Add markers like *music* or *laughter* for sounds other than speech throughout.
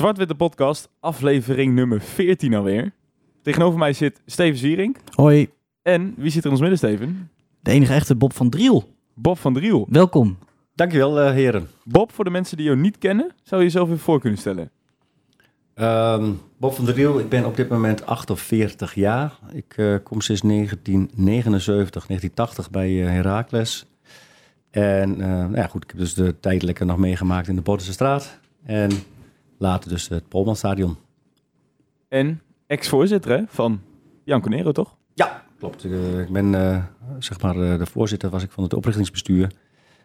Zwart-Witte Podcast, aflevering nummer 14 alweer. Tegenover mij zit Steven Zierink. Hoi, En wie zit er in ons midden, Steven? de enige echte Bob van Driel. Bob van Driel. Welkom. Dankjewel, eh heren. Bob, voor de mensen die jou niet kennen, zou je jezelf even voor kunnen stellen? Ehm, Bob van der Riel, ik ben op dit moment 48 jaar. Ik eh, kom sinds 1979, 1980 bij uh, Heracles. En eh, nou ja, goed, ik heb dus de tijdelijke nog meegemaakt in de Bottense straat. En later dus het Polmanstadion. En ex-voorzitter hè, van Jan Conero, toch? Ja, klopt. Eh, ik ben, eh, zeg maar, eh, de voorzitter was ik van het oprichtingsbestuur.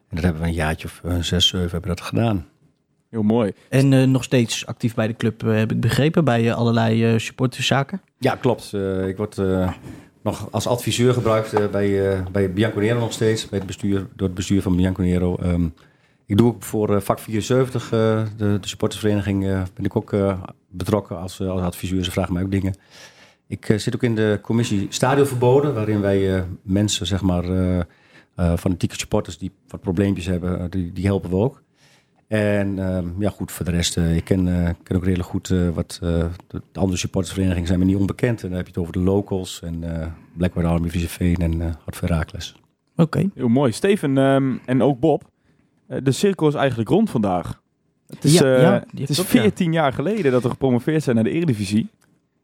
En dat hebben we een jaartje of eh, zes, zeven hebben we dat gedaan. Heel mooi. En eh, nog steeds actief bij de club, heb ik begrepen, bij allerlei eh, supporterszaken. Ja, klopt. Ik word eh, nog als adviseur gebruikt bij, eh bij Bianconero nog steeds, bij het bestuur, door het bestuur van Bianconero. Ehm ik doe ook voor eh, vak 74, eh, de, de supportersvereniging, eh, ben ik ook eh, betrokken als, als adviseur. Ze vragen mij ook dingen. Ik eh, zit ook in de commissie Stadionverboden, waarin wij eh, mensen, zeg maar, eh eh, fanatieke supporters die wat probleempjes hebben, die, die helpen we ook. En ehm, ja, goed, voor de rest, eh, ik ken, eh, ken ook redelijk goed eh, wat eh, de, de andere supportersverenigingen zijn me niet onbekend. En dan heb je het over de locals en eh Blackwater Army, Veen en eh Hart Herakles. Oké. Heel mooi. Steven ehm, en ook Bob, de cirkel is eigenlijk rond vandaag. Het is, Ja, eh, ja, het is klopt, ja. 14 jaar geleden dat we gepromoveerd zijn naar de Eredivisie.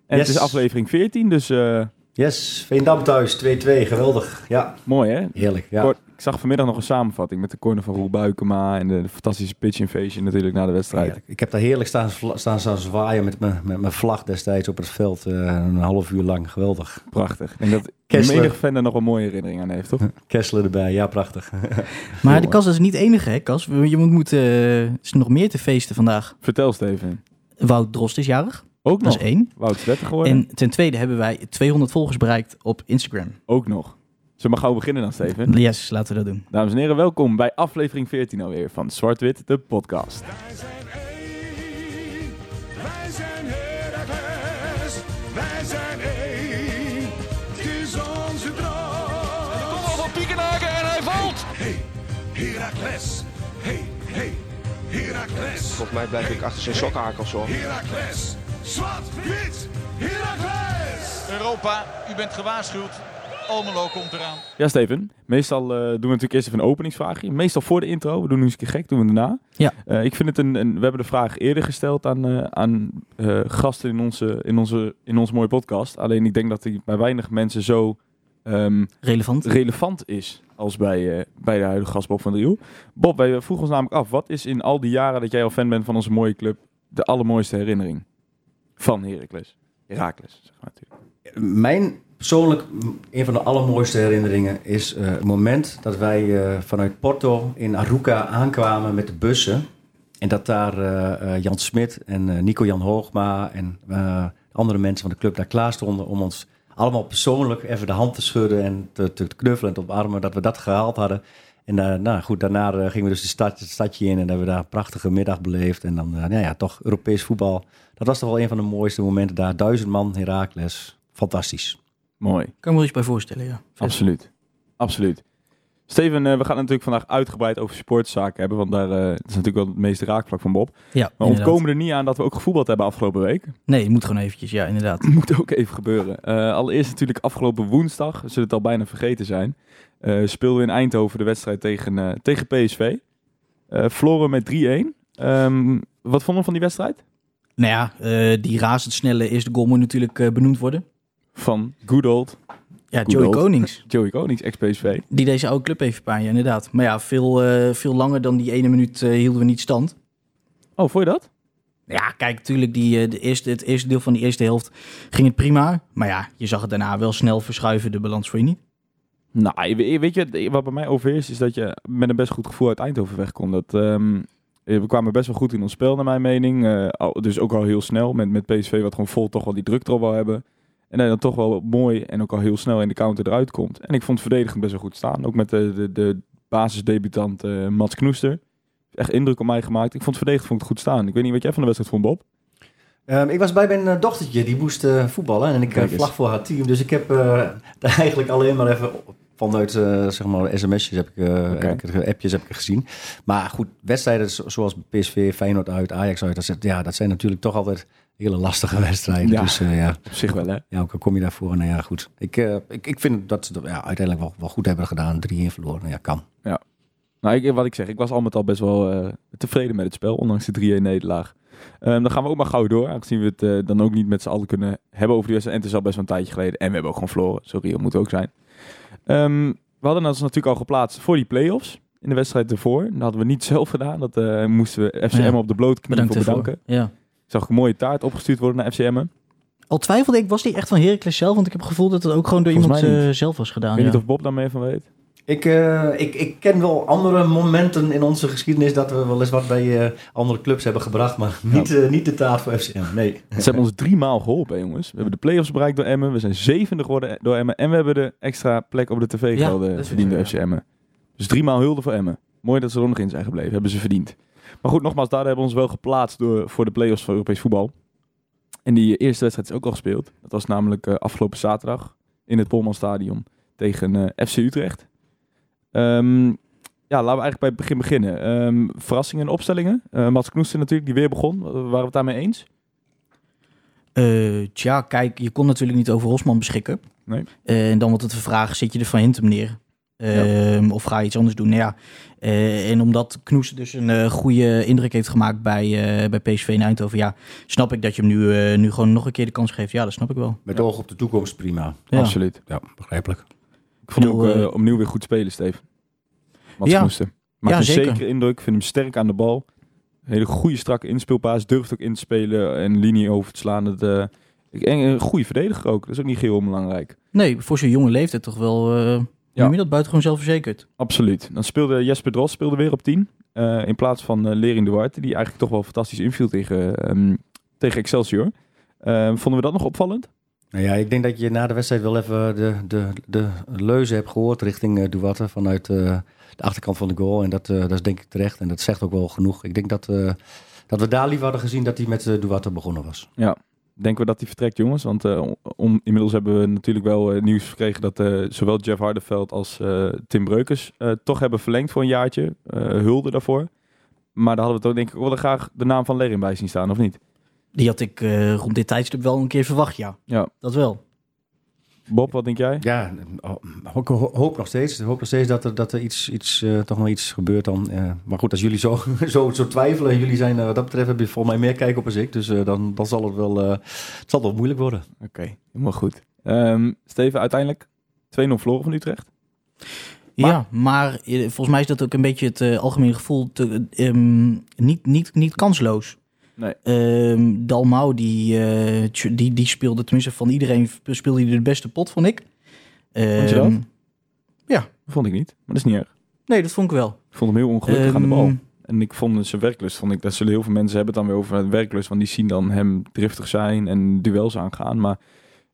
En het is aflevering 14, dus eh, Yes, Veendam thuis, 2-2, geweldig. Ja, mooi hè? heerlijk. Ja. Kort, ik zag vanmiddag nog een samenvatting met de corner van Roel Buikema en de, fantastische pitch invasion natuurlijk na de wedstrijd. Heerlijk. Ik heb daar heerlijk staan, staan, staan zwaaien met mijn, met mijn vlag destijds op het veld. eh, een half uur lang, geweldig. Prachtig. Denk dat Kessler. menig fan er nog een mooie herinnering aan heeft, toch? *laughs* Kessler erbij, ja, prachtig. *laughs* Maar de Kas is niet de enige, hè, Kas? Je moet, moet, eh, er is nog meer te feesten vandaag. Vertel Steven. Wout Drost is jarig, Ook dat nog. is één. Wout is 30 geworden. En ten tweede hebben wij 200 volgers bereikt op Instagram. Ook nog. Zullen we maar gauw beginnen dan, Steven? Yes, laten we dat doen. Dames en heren, welkom bij aflevering 14 alweer van Zwart-Wit, de podcast. Wij zijn één, wij zijn Heracles, wij zijn één, het is onze droom. De Kom van Piekenhaken en hij valt. Hey, Heracles, hey, hey, Heracles, Volgens mij blijf ik achter zijn sokhakels hoor. Heracles, zwart-wit, Heracles. Europa, u bent gewaarschuwd. Almelo komt eraan. Ja, Steven. Meestal eh, doen we natuurlijk eerst even een openingsvraagje. Meestal voor de intro. We doen nu eens een keer gek, doen we daarna. Ja. Eh, ik vind het een, een... We hebben de vraag eerder gesteld aan, eh, aan eh, gasten in onze, in, onze, in onze mooie podcast. Alleen ik denk dat die bij weinig mensen zo ehm, Relevant. relevant is als bij, eh, bij de huidige gast Bob van Driel. Bob, wij vroegen ons namelijk af. Wat is in al die jaren dat jij al fan bent van onze mooie club de allermooiste herinnering van Heracles? Heracles, zeg maar natuurlijk. Mijn persoonlijk, een van de allermooiste herinneringen is eh, het moment dat wij eh, vanuit Porto in Aruca aankwamen met de bussen. En dat daar eh, Jan Smit en eh, Nico-Jan Hoogma en andere mensen van de club daar klaar stonden om ons allemaal persoonlijk even de hand te schudden en te, te knuffelen en te omarmen, dat we dat gehaald hadden. En eh, nou goed, daarna eh, gingen we dus de stad, het stadje in en hebben we daar een prachtige middag beleefd. En dan, eh, nou ja, toch Europees voetbal. Dat was toch wel een van de mooiste momenten daar. Duizend man Herakles. Fantastisch. Mooi. Kan me wel iets bij voorstellen, ja. Absoluut. Absoluut. Steven, we gaan het natuurlijk vandaag uitgebreid over sportzaken hebben, want daar eh, is natuurlijk wel het meeste raakvlak van Bob. Ja, Maar inderdaad. ontkomen er niet aan dat we ook gevoetbald hebben afgelopen week. Nee, het moet gewoon eventjes, ja, inderdaad. *laughs* Moet ook even gebeuren. Eh, allereerst natuurlijk afgelopen woensdag, we zullen het al bijna vergeten zijn, eh, speelden we in Eindhoven de wedstrijd tegen, eh, tegen PSV. Eh verloren met 3-1. Ehm, wat vonden we van die wedstrijd? Nou ja, eh, die razendsnelle eerste goal moet natuurlijk eh, benoemd worden. Van good old Ja, Joey old. Konings. *laughs* Joey Konings, ex-PSV. Die deze oude club heeft pijn, inderdaad. Maar ja, veel, eh, veel langer dan die ene minuut eh, hielden we niet stand. Oh, vond je dat? Ja, kijk, natuurlijk, die, eh, de eerste, het eerste deel van die eerste helft ging het prima. Maar ja, je zag het daarna wel snel verschuiven, de balans voor je niet. Nou, weet je, wat bij mij overheerst is dat je met een best goed gevoel uit Eindhoven weg kon. Dat, ehm, we kwamen best wel goed in ons spel, naar mijn mening. Eh, dus ook al heel snel, met, met PSV wat gewoon vol toch wel die druk er al wel hebben. En dat dan toch wel mooi en ook al heel snel in de counter eruit komt. En ik vond het verdedigend best wel goed staan. Ook met de, de, de basisdebutant eh, Mats Knoester. Echt indruk op mij gemaakt. Ik vond het verdedigend vond ik het goed staan. Ik weet niet wat jij van de wedstrijd vond, Bob. Ehm, ik was bij mijn eh, dochtertje, die moest eh, voetballen en ik uh, vlag voor haar team. Dus ik heb eh, daar *laughs* eigenlijk alleen maar even vanuit eh, zeg maar sms'jes heb ik, eh, heb ik appjes heb ik gezien. Maar goed, wedstrijden zo- zoals PSV, Feyenoord uit, Ajax uit, dat, zijn- ja, dat zijn natuurlijk toch altijd hele lastige wedstrijden. Ja. Dus eh, ja, Op zich wel, hè? ja, ook al kom je daarvoor. Nou ja, goed. Ik, ik, ik vind dat ze dat, ja, uiteindelijk wel, wel goed hebben gedaan. 3-1 verloren. Nou ja, kan. Nou, ik, wat ik zeg, ik was al met al best wel tevreden met het spel, ondanks de 3-1 nederlaag. Ehm, dan gaan we ook maar gauw door, aangezien we het dan ook niet met z'n allen kunnen hebben over die wedstrijd. En het is al best wel een tijdje geleden. En we hebben ook gewoon verloren. Sorry, dat moet ook zijn. Ehm, we hadden ons natuurlijk al geplaatst voor die play-offs in de wedstrijd ervoor. Dat hadden we niet *laughs* zelf gedaan. Dat eh, moesten we FCM Ja. op de blote knie Bedankt voor ervoor. bedanken. Ja. Ik zag een mooie taart opgestuurd worden naar FCM. Ik Al twijfelde ik, was die echt van Heracles zelf? Want ik heb het gevoel dat het ook gewoon door Volgens iemand eh, zelf was gedaan. weet ja. niet of Bob daar meer van weet. Ik, eh, ik, ik ken wel andere momenten in onze geschiedenis dat we wel eens wat bij eh, andere clubs hebben gebracht. Maar niet, eh, niet de taart voor FCM. Nee. Ze hebben ons drie maal geholpen, jongens. We hebben de play-offs bereikt door Emmen. We zijn zevende geworden door Emmen. En we hebben de extra plek op de Ja, tv-gelden dat is verdiend door FC Emmen. Dus drie maal hulde voor Emmen. Mooi dat ze er nog in zijn gebleven. Hebben ze verdiend. Maar goed, nogmaals, daar hebben we ons wel geplaatst door, voor de play-offs van Europees voetbal. En die eerste wedstrijd is ook al gespeeld. Dat was namelijk eh, afgelopen zaterdag in het Polmanstadion tegen eh, FC Utrecht. Ehm, ja, laten we eigenlijk bij het begin beginnen. Ehm, verrassingen en opstellingen. Eh, Mats Knoester natuurlijk, die weer begon. Waren we het daarmee eens? Eh, tja, kijk, je kon natuurlijk niet over Hosman beschikken. Nee. Eh, en dan wordt het de vraag, zit je er van Hintem neer? Ehm, Of ga je iets anders doen? Nou ja, eh, en omdat Knoes dus een eh, goede indruk heeft gemaakt bij, eh, bij PSV in Eindhoven, ja, snap ik dat je hem nu, eh, nu gewoon nog een keer de kans geeft. Ja, dat snap ik wel. Met oog op de toekomst prima. Ja. Absoluut. Ja, begrijpelijk. Vond hem ook eh, opnieuw weer goed spelen, Steven. Mats Ja. Knoester. Maakt Ja, een zeker. zekere indruk. Ik vind hem sterk aan de bal. Hele goede strakke inspeelpaas. Durft ook in te spelen en linie over te slaan. Het, eh, en een goede verdediger ook. Dat is ook niet heel onbelangrijk. Nee, voor zo'n jonge leeftijd toch wel, Ja. je dat, buitengewoon zelfverzekerd. Absoluut. Dan speelde Jesper Dros speelde weer op 10. eh, in plaats van eh Lering Duarte. Die eigenlijk toch wel fantastisch inviel tegen, ehm, tegen Excelsior. Eh, vonden we dat nog opvallend? Nou ja, ik denk dat je na de wedstrijd wel even de, de, de leuze hebt gehoord richting Duarte vanuit eh, de achterkant van de goal. En dat, eh, dat is denk ik terecht. En dat zegt ook wel genoeg. Ik denk dat, dat we daar liever hadden gezien dat hij met uh, Duarte begonnen was. Denken we dat hij vertrekt, jongens? Want inmiddels hebben we natuurlijk wel nieuws gekregen dat zowel Jeff Hardeveld als Tim Breukers toch hebben verlengd voor een jaartje. Hulde daarvoor. Maar daar hadden we toch denk ik wel graag de naam van Lerin bij zien staan, of niet? Die had ik eh, rond dit tijdstip wel een keer verwacht, ja. Ja. Dat wel. Bob, wat denk jij? Ja, ik ho- hoop nog steeds. Ik hoop nog steeds dat er, dat er iets, iets, eh, toch nog iets gebeurt dan. Eh, maar goed, als jullie zo, *laughs* zo, zo twijfelen en jullie zijn wat dat betreft, heb je volgens mij meer kijk op als ik. Dus eh, dan, dan zal het wel, eh, het zal wel moeilijk worden. Oké, helemaal goed. Ehm, Steven, uiteindelijk 2-0 verloren van Utrecht. Ja, maar volgens mij is dat ook een beetje het algemene gevoel. Te, ehm, niet, niet, niet kansloos. Nee. Ehm, Dalmau, die, eh, die, die speelde, tenminste van iedereen, speelde hij de beste pot, vond ik. Vond je dat? Ehm, Dat vond ik niet, maar dat is niet erg. Nee, dat vond ik wel. Ik vond hem heel ongelukkig aan de Ehm, bal. En ik vond zijn werklust, vond ik, dat zullen heel veel mensen hebben het dan weer over werklust, want die zien dan hem driftig zijn en duels aangaan. Maar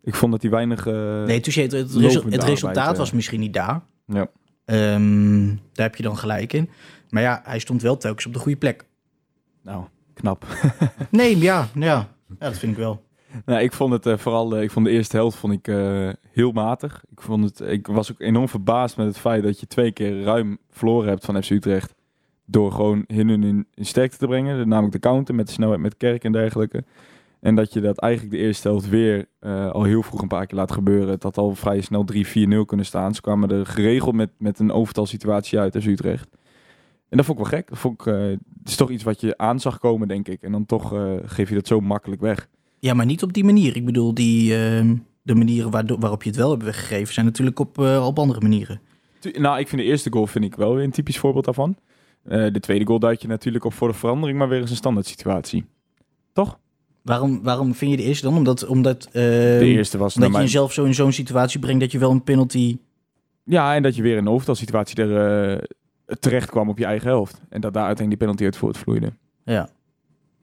ik vond dat hij weinig... eh, Nee, het, het, resu- het resultaat eh. was misschien niet daar. Ja. Ehm, daar heb je dan gelijk in. Maar ja, hij stond wel telkens op de goede plek. Nou, knap. *laughs* Nee, ja, ja. ja dat vind ik wel. nou, ik vond het eh, vooral, eh, ik vond de eerste helft vond ik, eh, heel matig. Ik, vond het, ik was ook enorm verbaasd met het feit dat je twee keer ruim verloren hebt van FC Utrecht. Door gewoon hun in, in sterkte te brengen. Namelijk de counter met de snelheid met Kerk en dergelijke. En dat je dat eigenlijk de eerste helft weer al heel vroeg een paar keer laat gebeuren. Het had al vrij snel 3-4-0 kunnen staan. Ze kwamen er geregeld met, met een overtalsituatie uit als Utrecht. En dat vond ik wel gek. Dat vond ik, eh, het is toch iets wat je aan zag komen, denk ik. En dan toch eh, geef je dat zo makkelijk weg. Ja, maar niet op die manier. Ik bedoel, die, ehm, de manieren waarop je het wel hebt weggegeven zijn natuurlijk op, eh, op andere manieren. Nou, ik vind de eerste goal vind ik wel weer een typisch voorbeeld daarvan. De tweede goal duidt je natuurlijk op voor de verandering, maar weer eens een standaard situatie. Toch? Waarom, waarom vind je de eerste dan? Omdat, omdat, ehm, De eerste was omdat je mijn- jezelf zo in zo'n situatie brengt dat je wel een penalty... Ja, en dat je weer in een overtalsituatie er terecht kwam op je eigen helft. En dat daar uiteindelijk die penalty uit voortvloeide. Ja,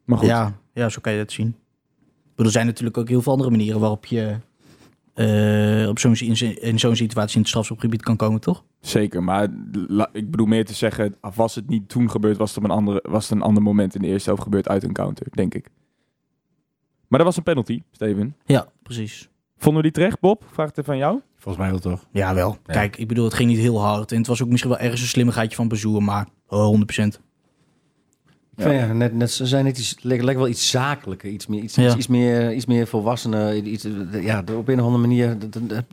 Maar goed, ja, ja, zo kan je dat zien. Ik bedoel, Er zijn natuurlijk ook heel veel andere manieren waarop je eh, op zo'n, in, in zo'n situatie in het strafschopgebied kan komen, toch? zeker. Maar la- ik bedoel meer te zeggen, was het niet toen gebeurd, was het, op een andere, was het een ander moment in de eerste helft gebeurd uit een counter, denk ik. Maar dat was een penalty, Steven. Ja, precies. Vonden we die terecht, Bob? Vraag het even aan jou. Volgens mij wel toch. Ja, wel. Ja. Kijk, ik bedoel, het ging niet heel hard. En het was ook misschien wel ergens een slimmigheidje van Bezoer, maar oh, 100%. Ja. Ja, net, net, ze zijn net iets, lijkt, lijkt wel iets zakelijker, iets meer, iets, Ja. iets, iets meer, iets meer volwassenen. Iets, eh, ja, op een of andere manier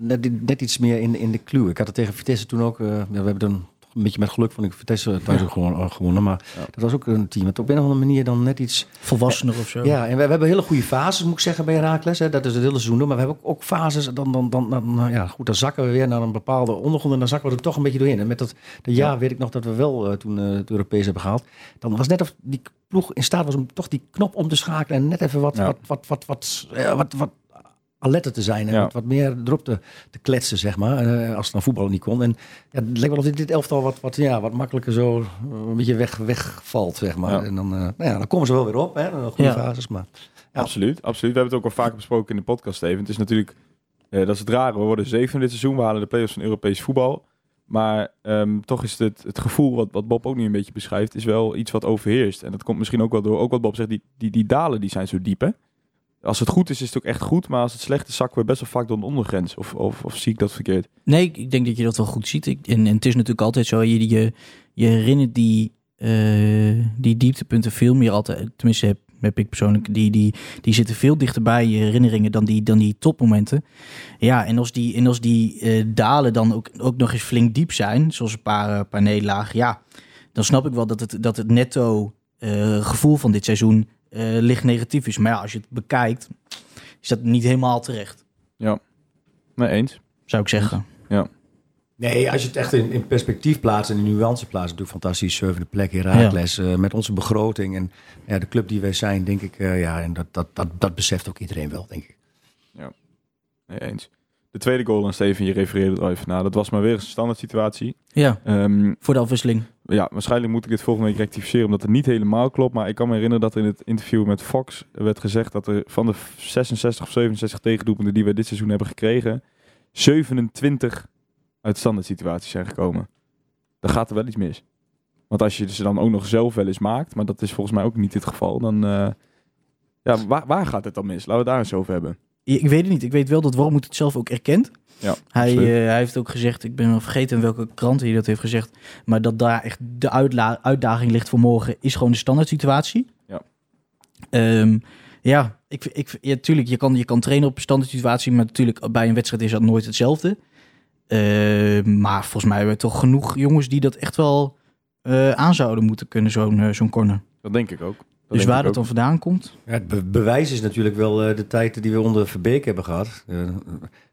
net, net iets meer in, in de clue. Ik had het tegen Vitesse toen ook. eh, ja, we hebben dan toch een beetje met geluk van ik Vitesse thuis ook gewoon eh, gewonnen, maar dat was ook een team. Dat op een of andere manier dan net iets. Volwassener of zo. Ja, en we, we hebben hele goede fases, moet ik zeggen, bij Herakles. Dat is het hele seizoen. Maar we hebben ook, ook fases, dan, dan, dan, dan, nou ja, goed, dan zakken we weer naar een bepaalde ondergrond. En dan zakken we er toch een beetje doorheen. En met dat, dat jaar weet ik nog dat we wel eh, toen eh, het Europees hebben gehaald. Dan was net of die ploeg in staat was om toch die knop om te schakelen. En net even wat, wat, wat, wat, wat, eh, wat, wat alerter te zijn. En Ja. wat, meer erop te, te kletsen, zeg maar. eh, als het dan voetballen niet kon. En ja, het lijkt wel of dit, dit elftal wat, wat, ja, wat makkelijker zo eh, een beetje weg, wegvalt, zeg maar. Ja. En dan, eh, nou ja, dan komen ze wel weer op, hè. Goede Ja. fases, maar... Ja. Absoluut, absoluut. We hebben het ook al vaker besproken in de podcast, Steven. Het is natuurlijk, eh, dat is het rare. We worden zeven dit seizoen. We halen de play-offs van Europees voetbal. Maar ehm, toch is het, het gevoel, wat, wat Bob ook nu een beetje beschrijft, is wel iets wat overheerst. En dat komt misschien ook wel door, ook wat Bob zegt, die, die, die dalen die zijn zo diep, hè? Als het goed is, is het ook echt goed. Maar als het slecht is, zakken we best wel vaak door de ondergrens. Of, of, of zie ik dat verkeerd? Nee, ik- denk dat je dat wel goed ziet. Ik, en, en het is natuurlijk altijd zo, je, je, je herinnert die, eh, die dieptepunten veel meer altijd. Tenminste, heb, heb ik persoonlijk, die, die, die zitten veel dichterbij je herinneringen dan die, dan die topmomenten. Ja, en als die, en als die eh, dalen dan ook, ook nog eens flink diep zijn, zoals een paar, eh, paar nederlagen, ja, dan snap ik wel dat het, dat het netto gevoel van dit seizoen licht negatief is. Maar ja, als je het bekijkt, is dat niet helemaal terecht, Nee, eens. zou ik zeggen. Nee, als je het echt in, in perspectief plaatst en in nuance plaatst, natuurlijk fantastisch. Zevende plek, Herakles, eh, met onze begroting en ja, de club die wij zijn, denk ik, eh, ja, en dat, dat, dat, dat beseft ook iedereen wel, denk ik. Nee, eens. De tweede goal, en Steven, je refereerde er even naar. Dat was maar weer een standaard situatie. Ja, Ehm, voor de afwisseling. ja, waarschijnlijk moet ik dit volgende week rectificeren, omdat het niet helemaal klopt. Maar ik kan me herinneren dat er in het interview met Fox werd gezegd dat er van de 66 of 67 tegendoelpunten die we dit seizoen hebben gekregen, 27 uit standaard situaties zijn gekomen. Dan gaat er wel iets mis. Want als je ze dan ook nog zelf wel eens maakt, maar dat is volgens mij ook niet het geval, dan... eh, ja, waar, waar gaat het dan mis? Laten we het daar eens over hebben. Ik weet het niet. Ik weet wel dat Wormoed het zelf ook erkent. Ja, Hij, eh, hij heeft ook gezegd, ik ben wel vergeten in welke krant hij dat heeft gezegd, maar dat daar echt de uitdaging ligt voor morgen is gewoon de standaard situatie. Ja. Ehm, ja, ik, ik, ja, tuurlijk, je kan, je kan trainen op een standaard situatie, maar natuurlijk bij een wedstrijd is dat nooit hetzelfde. Ehm, maar volgens mij hebben we toch genoeg jongens die dat echt wel eh, aan zouden moeten kunnen, zo'n eh, zo'n corner. Dat denk ik ook. Dat dus waar ook. dan vandaan komt? Ja, het be- bewijs is natuurlijk wel eh, de tijd die we onder Verbeek hebben gehad. Eh,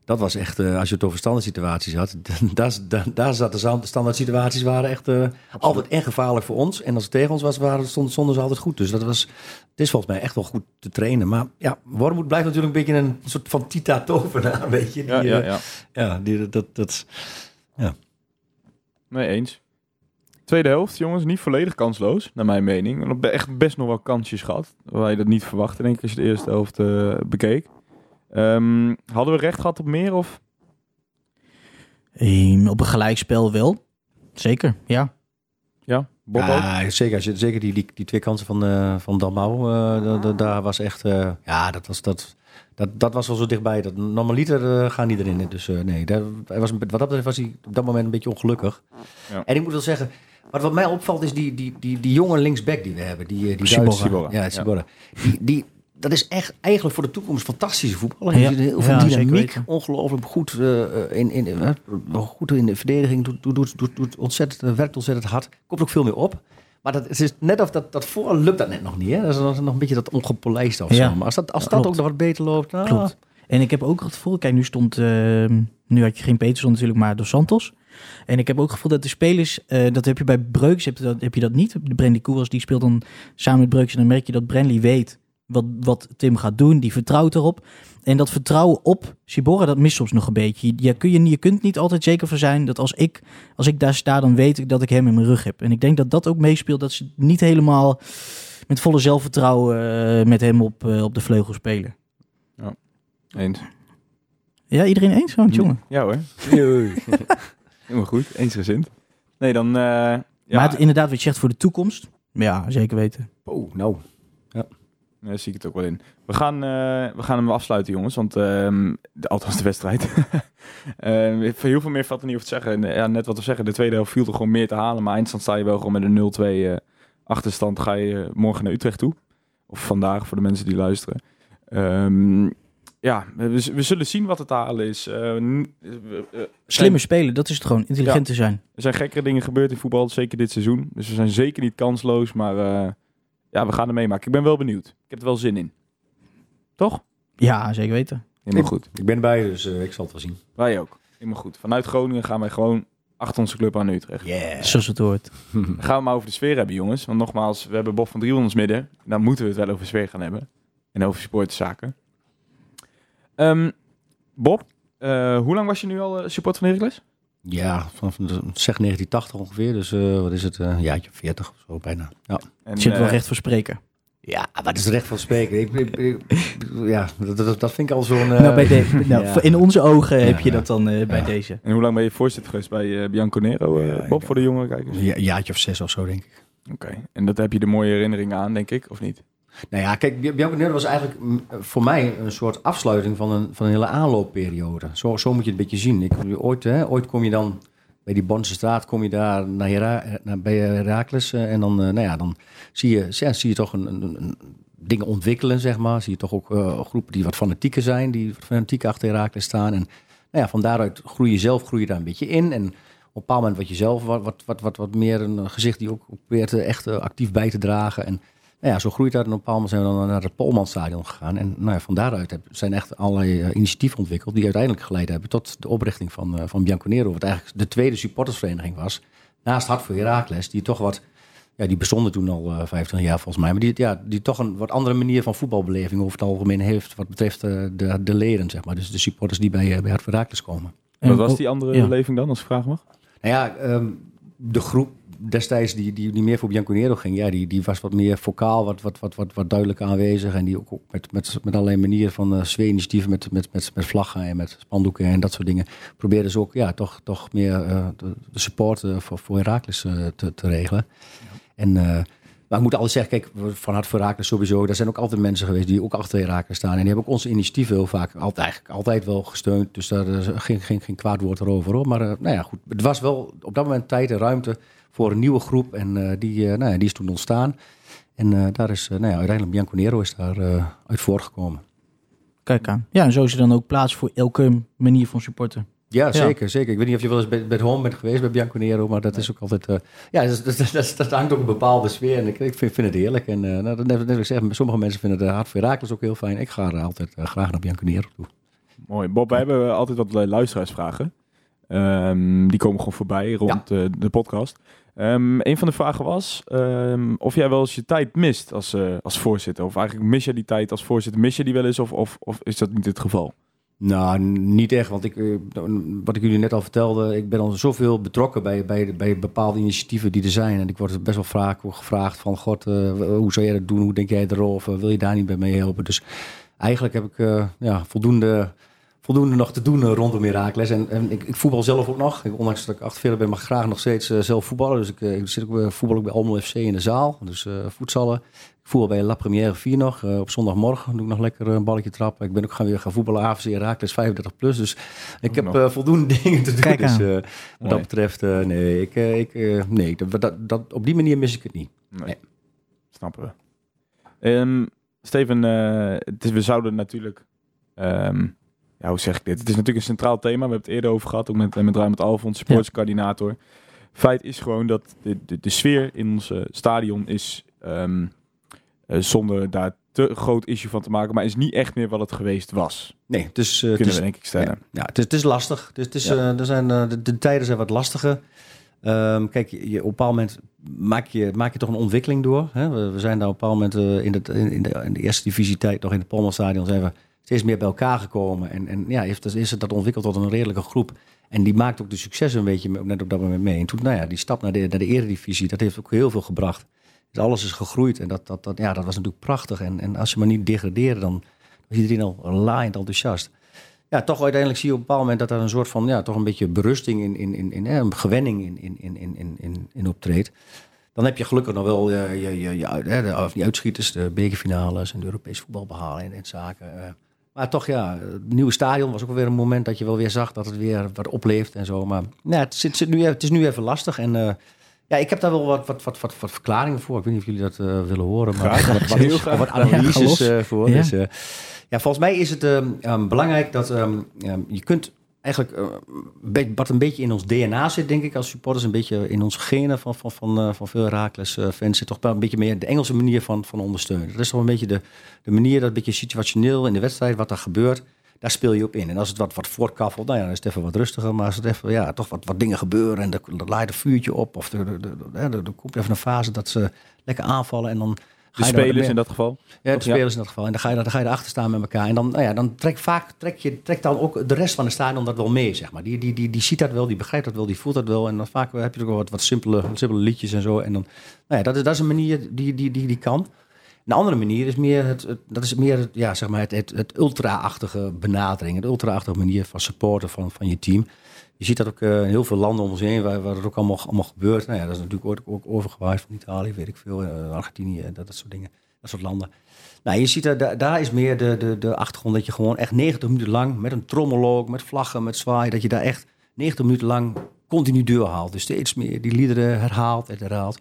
dat was echt, eh, als je het over standaard situaties had, *laughs* daar, zaten de standaard situaties waren echt eh, altijd en gevaarlijk voor ons. En als het tegen ons was, waren, stonden, stonden ze altijd goed. Dus dat was, het is volgens mij echt wel goed te trainen. Maar ja, Wormoed blijft natuurlijk een beetje een soort van Tita tovenaar, *laughs* weet je. Die, Ja, ja, ja. ja die, dat, dat, Nee, eens. Tweede helft, jongens, niet volledig kansloos, naar mijn mening. We hebben echt best nog wel kansjes gehad. Waar je dat niet verwachtte, denk ik, als je de eerste helft eh, bekeek. Ehm, hadden we recht gehad op meer? Of? Ehm, op een gelijkspel wel. Zeker, ja. Ja, Bob ook? Ja, zeker. Als je, zeker die, die, die twee kansen van, eh van Dalmau, eh, da- da- daar was echt... eh, ja, dat was, dat, dat, dat was wel zo dichtbij. Dat, normaliter gaan die erin. Dus eh, nee, daar, hij was, wat dat betreft was hij op dat moment een beetje ongelukkig. Ja. En ik moet wel zeggen... Wat, wat mij opvalt is die, die, die, die jonge linksback die we hebben. Die, eh, die Ja. Die, die, dat is echt eigenlijk voor de toekomst fantastische voetballer. Ja, heel veel ja, dynamiek, ongelooflijk goed, eh, in, in, eh, goed in de verdediging. Doet, doet, doet, doet, ontzettend, eh, werkt ontzettend hard. Komt ook veel meer op. Maar dat, het is net of dat, dat voor lukt dat net nog niet. Hè? Dat is nog een beetje dat ongepolijst of Ja. zo. Maar als dat, als dat klopt. ook nog wat beter loopt. nou, Klopt. En ik heb ook het gevoel, kijk, nu stond, ehm, nu had je geen Peterson natuurlijk, maar Dos Santos. En ik heb ook het gevoel dat de spelers, eh, dat heb je bij Breukers, heb je dat, heb je dat niet. De Brandy Koers, die speelt dan samen met Breukers en dan merk je dat Brenly weet wat, wat Tim gaat doen. Die vertrouwt erop. En dat vertrouwen op Sibora, dat mist soms nog een beetje. Je, kun je, je kunt niet altijd zeker van zijn dat als ik, als ik daar sta, dan weet ik dat ik hem in mijn rug heb. En ik denk dat dat ook meespeelt, dat ze niet helemaal met volle zelfvertrouwen eh, met hem op, eh, op de vleugel spelen. Eens. Ja, iedereen eens? Oh, jongen. Ja hoor, *laughs* helemaal goed. Eensgezind. Nee, dan... eh, ja, Maar het, inderdaad, wat je zegt voor de toekomst. Ja, zeker weten. Oh, nou. Nee, zie ik het ook wel in. We gaan, eh, we gaan hem afsluiten, jongens. Want, ehm, de, althans de wedstrijd. *laughs* Voor heel veel meer valt er niet over te zeggen. En, ja, net wat we zeggen, de tweede helft viel er gewoon meer te halen. Maar eindstand sta je wel gewoon met een 0-2 eh, achterstand. Ga je morgen naar Utrecht toe. Of vandaag, voor de mensen die luisteren. Ehm, ja, we, we zullen zien wat het halen is. Eh, eh, eh, Slimmer spelen, dat is het gewoon. Intelligent te zijn. Er zijn gekkere dingen gebeurd in voetbal, zeker dit seizoen. Dus we zijn zeker niet kansloos, maar eh, ja, we gaan er meemaken. Ik ben wel benieuwd. Ik heb er wel zin in. Toch? Ja, zeker weten. Helemaal goed. Ik ben erbij, dus ik zal het wel zien. Wij ook. Helemaal goed. Vanuit Groningen gaan wij gewoon achter onze club aan Utrecht. Yeah. Zoals het hoort. Dan gaan we maar over de sfeer hebben, jongens. Want nogmaals, we hebben Bob van Driel in ons midden. Dan moeten we het wel over sfeer gaan hebben. En over supporterszaken. Ehm Bob, eh, hoe lang was je nu al eh, supporter van Heracles? Ja, vanaf de- zeg 1980 ongeveer. Dus eh, wat is het? eh, een jaartje of 40 of zo bijna. Ja, En, Zit wel recht voor spreken. ja wat is recht van spreken? Ik, ik- ik- ja, dat, dat, dat vind ik al zo'n... nou, bij de, *laughs* nou, ja. voor- In onze ogen heb je ja. dat dan eh, bij deze. En hoe lang ben je voorzitter geweest bij Bianco Nero, eh, Bob, voor de jonge kijkers? Een ja- jaartje of zes of zo, denk ik. Oké, en dat heb je de mooie herinneringen aan, denk ik, of niet? Nou ja, kijk, Bianco Nero was eigenlijk voor mij een soort afsluiting van een, van een hele aanloopperiode. Zo, zo moet je het een beetje zien. Ik, ooit, hè, ooit kom je dan bij die Bonse straat, kom je daar naar Hera, naar, bij Herakles. eh, en dan, eh, nou ja, dan zie je, ja, zie je toch een, dingen ontwikkelen, zeg maar. Zie je toch ook eh, groepen die wat fanatieker zijn, die fanatiek achter Herakles staan. En nou ja, van daaruit groei je zelf, groei je daar een beetje in. En op een bepaald moment wat je zelf wat, wat, wat, wat, wat meer een gezicht die ook probeert eh, echt eh, actief bij te dragen. En nou ja, zo groeit dat. En op een bepaald moment zijn we dan naar het Polmanstadion gegaan. En nou ja, van daaruit heb- zijn echt allerlei eh, initiatieven ontwikkeld... die uiteindelijk geleid hebben tot de oprichting van, eh van Bianconero. Wat eigenlijk de tweede supportersvereniging was. Naast Hart voor Heracles, die toch wat... Ja, die bestonden toen al eh 25 jaar volgens mij. Maar die, ja, die toch een wat andere manier van voetbalbeleving over het algemeen heeft... wat betreft de, de leden, zeg maar. Dus de supporters die bij, bij Hart voor Heracles komen. En Wat was die andere ja. beleving dan, als ik vraag mag? Nou ja, ehm, de groep destijds die, die, die meer voor Bianconero ging, ja, die, die was wat meer vocaal, wat, wat, wat, wat, wat duidelijk aanwezig. En die ook, met, met, met allerlei manieren van uh, sfeerinitiatieven, met, met, met, met vlaggen en met spandoeken en dat soort dingen, probeerden ze ook ja, toch, toch meer eh, de, de support eh, voor, voor Herakles te, te regelen. En, maar ik moet altijd zeggen, kijk, van Hart voor Herakles sowieso, daar zijn ook altijd mensen geweest die ook achter Herakles staan. En die hebben ook onze initiatieven heel vaak altijd, eigenlijk altijd wel gesteund. Dus daar is geen, geen, kwaad woord erover hoor. Maar nou ja, goed, het was wel op dat moment tijd en ruimte voor een nieuwe groep. En eh, die, eh, nou ja, die is toen ontstaan. En eh, daar is, eh, nou ja, uiteindelijk Bianco Nero is daar eh, uit voortgekomen. Kijk aan. Ja, en zo is er dan ook plaats voor elke manier van supporten. Ja, zeker, zeker. Ik weet niet of je wel eens bij, bij het home bent geweest bij Bianco Nero, maar dat is ook altijd... eh, ja, dat, dat, dat, dat hangt ook een bepaalde sfeer en ik, ik vind, vind het heerlijk. En uh, nou, net, net ik zeg, sommige mensen vinden de Hart voor Herakles ook heel fijn. Ik ga er altijd uh, graag naar Bianco Nero toe. Mooi. Bob, wij hebben altijd wat luisteraarsvragen. Um, die komen gewoon voorbij rond ja. uh, de podcast. Um, een van de vragen was um, of jij wel eens je tijd mist als, uh, als voorzitter. Of eigenlijk mis je die tijd als voorzitter, mis je die wel eens of, of, of is dat niet het geval? Nou, niet echt. Want ik, wat ik jullie net al vertelde, ik ben al zoveel betrokken bij, bij, bij bepaalde initiatieven die er zijn. En ik word best wel vaak gevraagd van, god, uh, hoe zou jij dat doen? Hoe denk jij erover? Wil je daar niet bij mee helpen? Dus eigenlijk heb ik ja, voldoende, voldoende nog te doen rondom Herakles. En, en ik, ik, voetbal zelf ook nog. Ik, ondanks dat ik 48 ben, mag ik graag nog steeds uh, zelf voetballen. Dus ik, ik zit ook voetbal ook bij Almelo FC in de zaal. Dus voetballen. Ik voetbal bij La Première 4 nog. Uh, op zondagmorgen doe ik nog lekker een balletje trappen. Ik ben ook gaan weer gaan voetballen AFC Herakles 35 plus. Dus ik heb uh, voldoende *laughs* dingen te doen. Kijk dus uh, wat dat betreft, nee, ik, ik, nee dat, dat, dat, op die manier mis ik het niet. Nee. nee. Snappen we. Um, Steven, is, we zouden natuurlijk... Um, ja, hoe zeg ik dit? Het is natuurlijk een centraal thema. We hebben het eerder over gehad, ook met, met Ruimend Alfons, sportscoördinator. Ja. Feit is gewoon dat de, de, de sfeer in ons stadion is... Um, uh, zonder daar te groot issue van te maken, maar is niet echt meer wat het geweest was. Nee, dus uh, kunnen het is, we denk ik stellen. Ja, het is, het is lastig. Dus het is, ja. uh, er zijn, de, de, tijden zijn wat lastiger. Um, kijk, je, op een bepaald moment maak je, maak je toch een ontwikkeling door. Hè? We, we, zijn daar op een bepaald moment in, het, in, de, in de eerste divisietijd, nog in het Polmanstadion, zijn we steeds meer bij elkaar gekomen. En, en ja, heeft, is het dat ontwikkeld tot een redelijke groep. En die maakt ook de succes een beetje net op dat moment mee. En toen, nou ja, die stap naar de, naar de eredivisie, dat heeft ook heel veel gebracht. Dus alles is gegroeid en dat, dat, dat, ja, dat was natuurlijk prachtig. En, en als je maar niet degradeerde, dan was iedereen al laaiend enthousiast. Ja, toch uiteindelijk zie je op een bepaald moment dat er een soort van, ja, toch een beetje berusting in, in, in, in een gewenning in, in, in, in, in, in optreedt. Dan heb je gelukkig nog wel je, je, je, je, hè, de, die uitschieters, de bekerfinales en de Europees voetbal behalen en, en zaken. Maar toch ja, het nieuwe stadion was ook weer een moment dat je wel weer zag dat het weer wat opleeft en zo. Maar ja, het, zit, zit nu, het is nu even lastig en... eh, ja, ik heb daar wel wat, wat, wat, wat, wat verklaringen voor. Ik weet niet of jullie dat eh, willen horen. Maar Graag. wat, wat, Heel graag. wat *laughs* analyses eh, voor. Ja. Dus, ja, volgens mij is het ehm, ehm, belangrijk dat ehm, je kunt eigenlijk eh, wat een beetje in ons DNA zit, denk ik, als supporters, een beetje in onze genen van, van, van, eh, van veel Herakles eh, fans, zit toch wel een beetje meer de Engelse manier van, van ondersteunen. Dat is toch een beetje de, de manier, dat een beetje situationeel in de wedstrijd, wat er gebeurt. Daar speel je op in. En als het wat, wat voortkaffelt, nou ja, dan is het even wat rustiger. Maar als het even, ja, toch wat, wat dingen gebeuren en er, er laait een vuurtje op. Of er, er, er komt even een fase dat ze lekker aanvallen. En dan De er spelers in dat geval. ja, de spelers in dat geval. En dan ga je, dan ga je erachter staan met elkaar. En dan, nou ja, dan trekt vaak trek je, trekt dan ook de rest van de stadion dat wel mee, zeg maar. Die, die, die, die ziet dat wel, die begrijpt dat wel, die voelt dat wel. En dan vaak heb je ook wel wat, wat simpele, simpele liedjes en zo. En dan, nou ja, dat is, dat is een manier die, die, die, die kan. Een andere manier is meer, het, het- dat is meer het, ja, zeg maar het, het, het ultra-achtige benadering. Het ultra-achtige manier van supporten van, van je team. Je ziet dat ook eh, in heel veel landen om ons heen, waar, waar het ook allemaal, allemaal gebeurt. Nou ja, dat is natuurlijk ook, ook overgewaaid van Italië, weet ik veel, eh, Argentinië, dat, dat soort dingen, dat soort landen. Nou, je ziet dat daar, daar is meer de, de, de achtergrond dat je gewoon echt 90 minuten lang met een trommel met vlaggen, met zwaaien, dat je daar echt 90 minuten lang continu doorhaalt. Dus steeds meer die liederen herhaalt en herhaalt.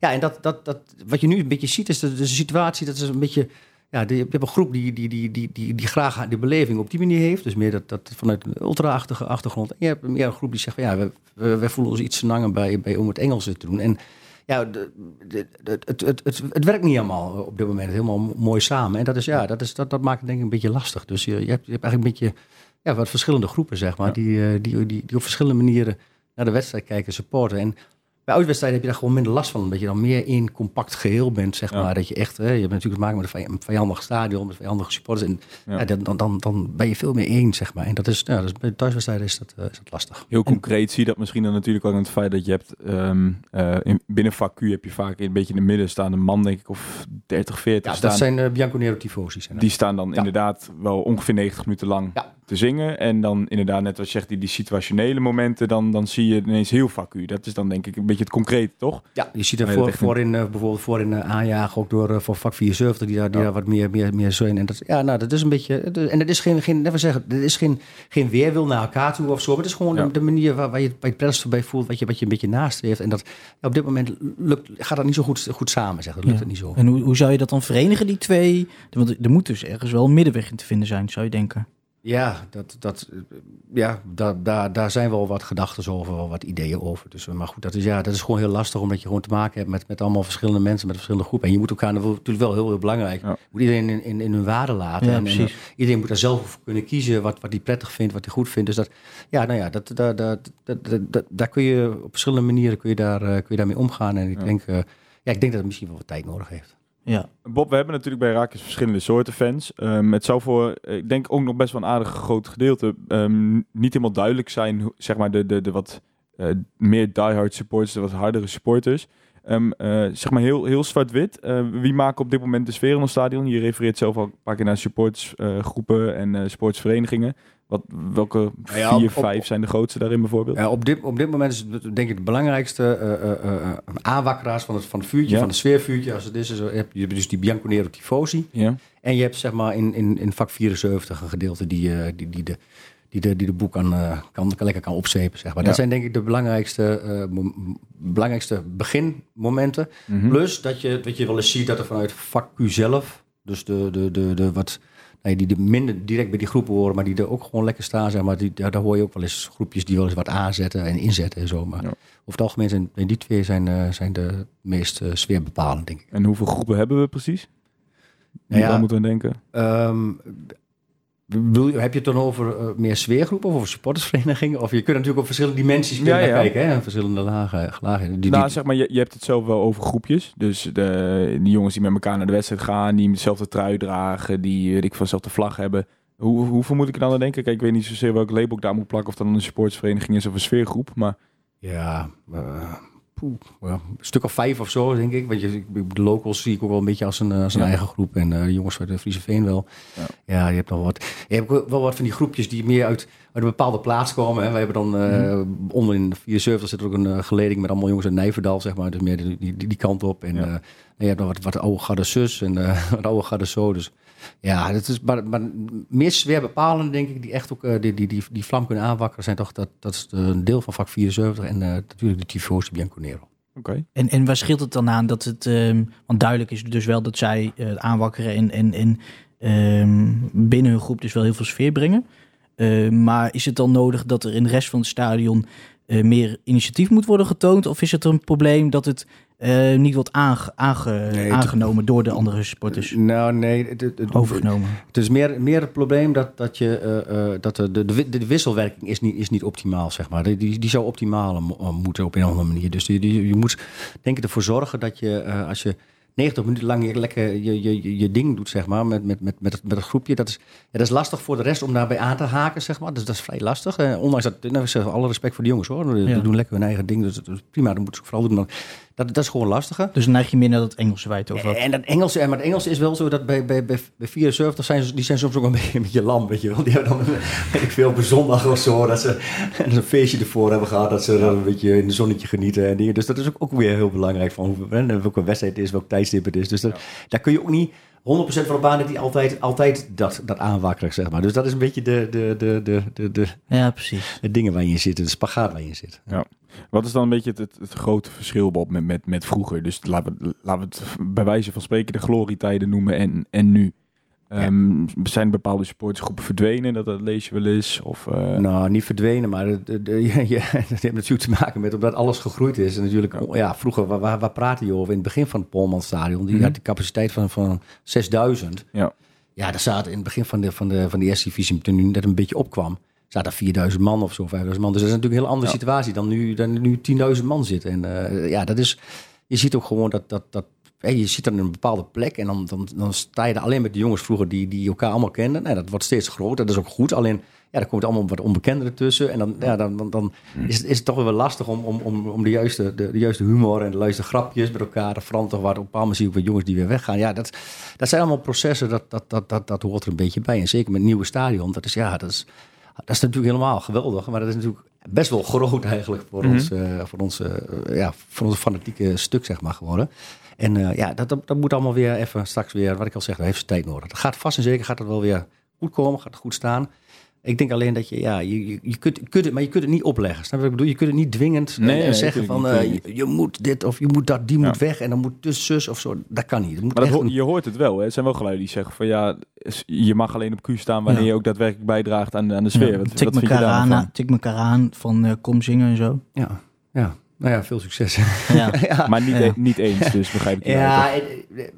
Ja, en dat, dat, dat, wat je nu een beetje ziet is de, de situatie, dat is een beetje... Ja, je hebt een groep die, die, die, die, die, die graag de beleving op die manier heeft. Dus meer dat, dat vanuit een ultra-achtige achtergrond. En je hebt meer een groep die zegt van ja, we, we, voelen ons iets te bij, bij om het Engels te doen. En ja, de, de, de- het, het, het, het werkt niet allemaal op dit moment helemaal mooi samen. En dat, is, ja, dat, is, dat, dat maakt het denk ik een beetje lastig. Dus je, je, hebt, je hebt eigenlijk een beetje ja, wat verschillende groepen, zeg maar, die, eh, die, die, die op verschillende manieren naar de wedstrijd kijken en supporten. En bij uitwedstrijden heb je daar gewoon minder last van. Omdat je dan meer in compact geheel bent, zeg Ja. maar. Dat je echt, hè, je hebt natuurlijk te maken met een vij- een vijandig stadion, met vijandige supporters. En Ja. dan, dan, dan ben je veel meer één, zeg maar. En dat is, ja, dat is bij thuiswedstrijden is dat, eh, is dat lastig. Heel concreet zie je dat misschien dan natuurlijk ook aan het feit dat je hebt... ehm, eh, in, binnen vak Q heb je vaak een beetje in het midden staan een man, denk ik, of 30, 40 Ja, staan. dat zijn uh, tifosi. zijn dat. Die staan dan Ja. inderdaad wel ongeveer 90 minuten lang te zingen. En dan inderdaad, net wat je zegt, die, die situationele momenten, dan, dan zie je ineens heel vak U. Dat is dan denk ik een beetje het concrete, toch? Ja, je ziet er voor, dat voorin, eh, bijvoorbeeld voorin eh, aanjagen, ook door eh, voor vak 74, die daar, die Ja. daar wat meer, meer, meer zijn. En dat, ja, nou, dat is een beetje. En het is geen, geen, zeggen, het is geen, geen weerwil naar elkaar toe of zo. Maar het is gewoon Ja. de, de manier waar, waar je het bij het prettigste bij voelt, wat je, wat je een beetje nastreeft. En dat, op dit moment lukt, gaat dat niet zo goed, goed samen, zeg. Dat lukt Ja. het niet zo. En hoe, hoe zou je dat dan verenigen, die twee? Want er moet dus ergens wel een middenweg in te vinden zijn, zou je denken. Ja, dat, dat, ja daar, daar, daar zijn wel wat gedachten over, wel wat ideeën over. Dus, eh, maar goed, dat is, ja, dat is gewoon heel lastig, omdat je gewoon te maken hebt met, met allemaal verschillende mensen, met verschillende groepen. En je moet elkaar natuurlijk wel heel, heel belangrijk. Ja. Je moet iedereen in, in, in hun waarde laten. Ja, en, iedereen moet daar zelf voor kunnen kiezen wat, wat hij prettig vindt, wat hij goed vindt. Dus dat, ja, nou ja, dat, dat, dat, dat, daar kun je op verschillende manieren kun je daar, eh, kun je daarmee omgaan. En ik, Ja. denk, eh, ja, ik denk dat het misschien wel wat tijd nodig heeft. Ja, Bob, we hebben natuurlijk bij Raakjes verschillende soorten fans. Ehm, het zou voor, ik denk ook nog best wel een aardig groot gedeelte, ehm, niet helemaal duidelijk zijn, zeg maar de, de, de wat eh, meer diehard supporters, de wat hardere supporters. Ehm, eh, zeg maar heel, heel zwart-wit. Eh, wie maken op dit moment de sfeer in ons stadion? Je refereert zelf al een paar keer naar supportsgroepen en sportsverenigingen. Wat, welke Nou ja, vier, op- op- vijf zijn de grootste daarin bijvoorbeeld? Ja, op, dit, op dit moment is het denk ik de belangrijkste eh, eh, eh, eh, aanwakkeraars van het, van het vuurtje, Ja. van het sfeervuurtje. Als het is, heb je dus die Bianconero Tifosi. Ja. En je hebt zeg maar in, in, in vak 74 een gedeelte die, die, die de die de, die de boek kan, kan, kan lekker kan opzepen. Zeg maar. Ja. Dat zijn denk ik de belangrijkste, belangrijkste beginmomenten. Mhm. Plus dat je, wat je wel eens ziet dat er vanuit vak Q zelf, dus de, de, de, de wat, nee, die, minder direct bij die groepen horen, maar die er ook gewoon lekker staan, zeg maar, die, daar, daar hoor je ook wel eens groepjes die wel eens wat aanzetten en inzetten en zo. Maar Ja. over het algemeen zijn die twee zijn, eh, zijn de meest eh, sfeerbepalend, denk ik. En hoeveel groepen hebben we precies? Nou ja, moeten we denken? Ehm, bedoel heb je het dan over eh, meer sfeergroepen of over supportersverenigingen? Of je kunt natuurlijk op verschillende dimensies Ja, naar ja. kijken, hè? Verschillende lagen. lagen. Die, nou, die- zeg maar, je, je hebt het zelf wel over groepjes. Dus de, die jongens die met elkaar naar de wedstrijd gaan, die dezelfde trui dragen, die weet ik van dezelfde vlag hebben. Hoe, hoeveel moet ik er dan aan denken? Kijk, ik weet niet zozeer welk label ik daar moet plakken, of dat dan een sportsvereniging is of een sfeergroep. Maar Ja, eh, ja, een stuk of vijf of zo, denk ik. Want je, de locals zie ik ook wel een beetje als een, als een Ja. eigen groep. En eh, de jongens uit de Friese Veen wel. Ja. Ja. je hebt nog wat. Je hebt ook wel wat van die groepjes die meer uit, uit een bepaalde plaats komen. Hè. We hebben dan eh, onder in de 74 zit er ook een eh, geleding met allemaal jongens uit Nijverdal, zeg maar. Dus meer die, die, die kant op. En Ja. eh, je hebt nog wat, wat oude garde zus en eh, *laughs* wat oude garde zo. Dus ja, het is maar, maar meer zwaar bepalende, denk ik, die echt ook eh, die, die, die, die vlam kunnen aanwakkeren, zijn toch dat, dat is een deel van vak 74 en eh, natuurlijk de Tifosi Bianconero. Oké. En, en waar scheelt het dan aan dat het... ehm, want duidelijk is dus wel dat zij eh, aanwakkeren en, en, en ehm, binnen hun groep dus wel heel veel sfeer brengen. Eh, maar is het dan nodig dat er in de rest van het stadion eh, meer initiatief moet worden getoond? Of is het een probleem dat het eh, niet wordt aange- aange- Nee, het- aangenomen door de andere supporters? Nou, nee, het, Overgenomen. het is meer, meer het probleem dat, dat, je, eh, dat de, de, de, wisselwerking is niet, is niet optimaal, zeg maar. Die, die, zou optimaal mo- moeten op een andere manier. Dus die, die, je moet denk ik ervoor zorgen dat je, als je 90 minuten lang je lekker je, je, je, je ding doet, zeg maar, met, met, met, met, het, met het groepje. Dat is, ja, dat is lastig voor de rest om daarbij aan te haken, zeg maar. Dus dat is vrij lastig. Eh, ondanks dat, nou, ik zeg alle respect voor de jongens hoor. Die Ja. doen lekker hun eigen ding, dus dat is prima. Dat moeten ze vooral doen. Maar dat, dat is gewoon lastiger. Dus dan neig je meer naar dat Engelse wijd over. En dat Engelse, maar het Engelse is wel zo dat bij, bij, bij, bij 74 zijn ze, die zijn soms ook een beetje, een beetje lam, weet je wel. Die hebben dan, *laughs* weet ik veel, op een zondag of zo, dat ze een feestje ervoor hebben gehad, dat ze dan een beetje in de zonnetje genieten en dingen. Dus dat is ook, ook weer heel belangrijk van hoe, hè, welke wedstrijd het is, welk tijdstip het is. Dus dat, daar kun je ook niet 100% van baan dat die altijd, altijd dat, dat aanwakkeren, zeg maar. Dus dat is een beetje de, de, de, de, de, de, Ja, precies. de dingen waar je in zit, de spagaat waar je in zit. Ja. Wat is dan een beetje het, het, het grote verschil, Bob, met, met, met vroeger? Dus laten we, laten we het bij wijze van spreken de glorietijden noemen en, en nu. Ehm, Zijn bepaalde supportersgroepen verdwenen? Dat, dat lees je wel eens? Of, eh, Nou, niet verdwenen, maar de, de, de- dat heeft natuurlijk te maken met omdat alles gegroeid is. En natuurlijk, ja, vroeger, waar, waar, waar praten je over? In het begin van het Polmanstadion, die Mhm. had die capaciteit van, van 6000. Ja. Ja, daar zaten in het begin van de, van de, van de eerste divisie, toen nu net een beetje opkwam, zaten er 4000 man of zo, 5000 man. Dus dat is natuurlijk een heel andere situatie dan nu, dan nu 10.000 man zit. En eh, ja, dat is, je ziet ook gewoon dat, dat, dat je zit dan in een bepaalde plek en dan, dan, dan sta je er alleen met de jongens vroeger die, die elkaar allemaal kenden. Nou, dat wordt steeds groter, dat is ook goed. Alleen, ja, er komt allemaal wat onbekenderen tussen. En dan, ja, dan, dan, dan is, het, is het toch wel lastig om, om, om, om de, juiste, de, de juiste humor en de juiste grapjes met elkaar te veranderen. Waar op een bepaald moment zie ik wat jongens die weer weggaan. Ja, dat, dat zijn allemaal processen, dat, dat, dat, dat, dat hoort er een beetje bij. En zeker met het nieuwe stadion, dat is, ja, dat is, dat is natuurlijk helemaal geweldig. Maar dat is natuurlijk best wel *laughs* groot eigenlijk voor Mhm. ons, eh, voor ons, eh, ja, voor ons fanatieke stuk, zeg maar, geworden. En eh, ja, dat, dat, dat moet allemaal weer even straks weer, wat ik al zeg, dat heeft zijn tijd nodig. Dat gaat vast en zeker, gaat het wel weer goed komen, gaat het goed staan. Ik denk alleen dat je, ja, je, je, kunt, je kunt het, maar je kunt het niet opleggen. Snap je wat ik bedoel? Je kunt het niet dwingend eh, nee, zeggen van niet, eh, je, je moet dit of je moet dat, die Ja. moet weg en dan moet dus zus of zo. Dat kan niet. Dat moet Maar dat echt ho- een- je hoort het wel. Hè? Het zijn wel geluiden die zeggen van ja, je mag alleen op Q staan wanneer Ja. je ook daadwerkelijk bijdraagt aan, de- aan de sfeer. Ja, Wat, tik wat elkaar aan, van? tik me elkaar aan van eh, kom zingen en zo. ja, ja, nou ja, veel succes. *laughs* Ja. ja. Maar niet, Ja. e- niet eens, dus begrijp ik Ja, eh, eh,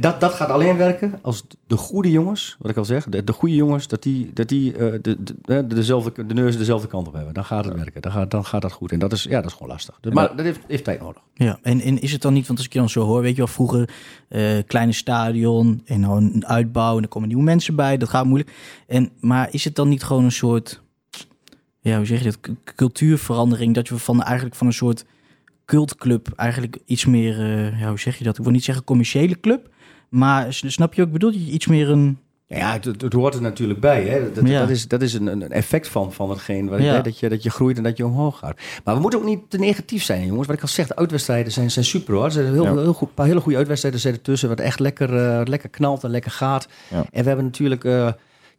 dat, dat gaat alleen werken als de goede jongens, wat ik al zeg, de, de goede jongens, dat die, dat die eh, de, de, de, dezelfde, de neus dezelfde kant op hebben. Dan gaat het werken, dan gaat, dan gaat dat goed. En dat is, ja, dat is gewoon lastig. Dus, maar dat- heeft, heeft tijd nodig. Ja, en, en is het dan niet, want als ik je dan zo hoor, weet je wel, vroeger eh, kleine stadion en dan een uitbouw en er komen nieuwe mensen bij, dat gaat moeilijk. En, maar is het dan niet gewoon een soort, ja, hoe zeg je dat, cultuurverandering, dat we van eigenlijk van een soort cultclub eigenlijk iets meer, eh, ja, hoe zeg je dat, ik wil niet zeggen commerciële club, maar snap je ook, ik bedoel je iets meer een, Ja, het, hoort er natuurlijk bij. Hè. Dat, Ja. dat is, dat is een, een effect van, van hetgeen wat, Ja. hè, dat, je, dat je groeit en dat je omhoog gaat. Maar we moeten ook niet te negatief zijn, jongens. Wat ik al zeg, de uitwedstrijden zijn, zijn super hoor. Er zijn heel, Ja. heel goed, een paar hele goede uitwedstrijden zitten tussen, wat echt lekker, eh, lekker knalt en lekker gaat. Ja. En we hebben natuurlijk eh,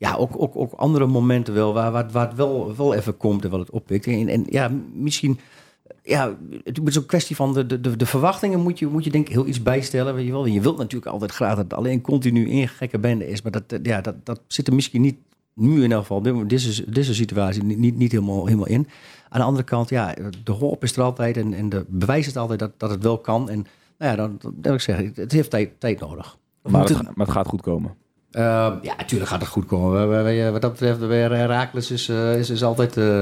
ja, ook, ook, ook andere momenten wel, waar, waar, waar het wel, wel even komt en wat het oppikt. En, en ja, misschien... Ja, het is ook een kwestie van de, de, de, verwachtingen moet je, moet je denk ik heel iets bijstellen. Weet je, wel. je wilt natuurlijk altijd graag dat het alleen continu één gekke bende is. Maar dat, eh, ja, dat, dat zit er misschien niet, nu in ieder geval, deze, deze situatie, niet, niet, niet helemaal, helemaal in. Aan de andere kant, ja, de hoop is er altijd en, en de bewijs is altijd dat, dat het wel kan. En nou ja, dan, dan wil ik zeggen, het heeft tijd, tijd nodig. Maar, het, maar het gaat goed komen. Uh, ja, natuurlijk gaat het goed komen. We- we- we- Wat dat betreft, weer Herakles is, eh, is, is altijd, eh,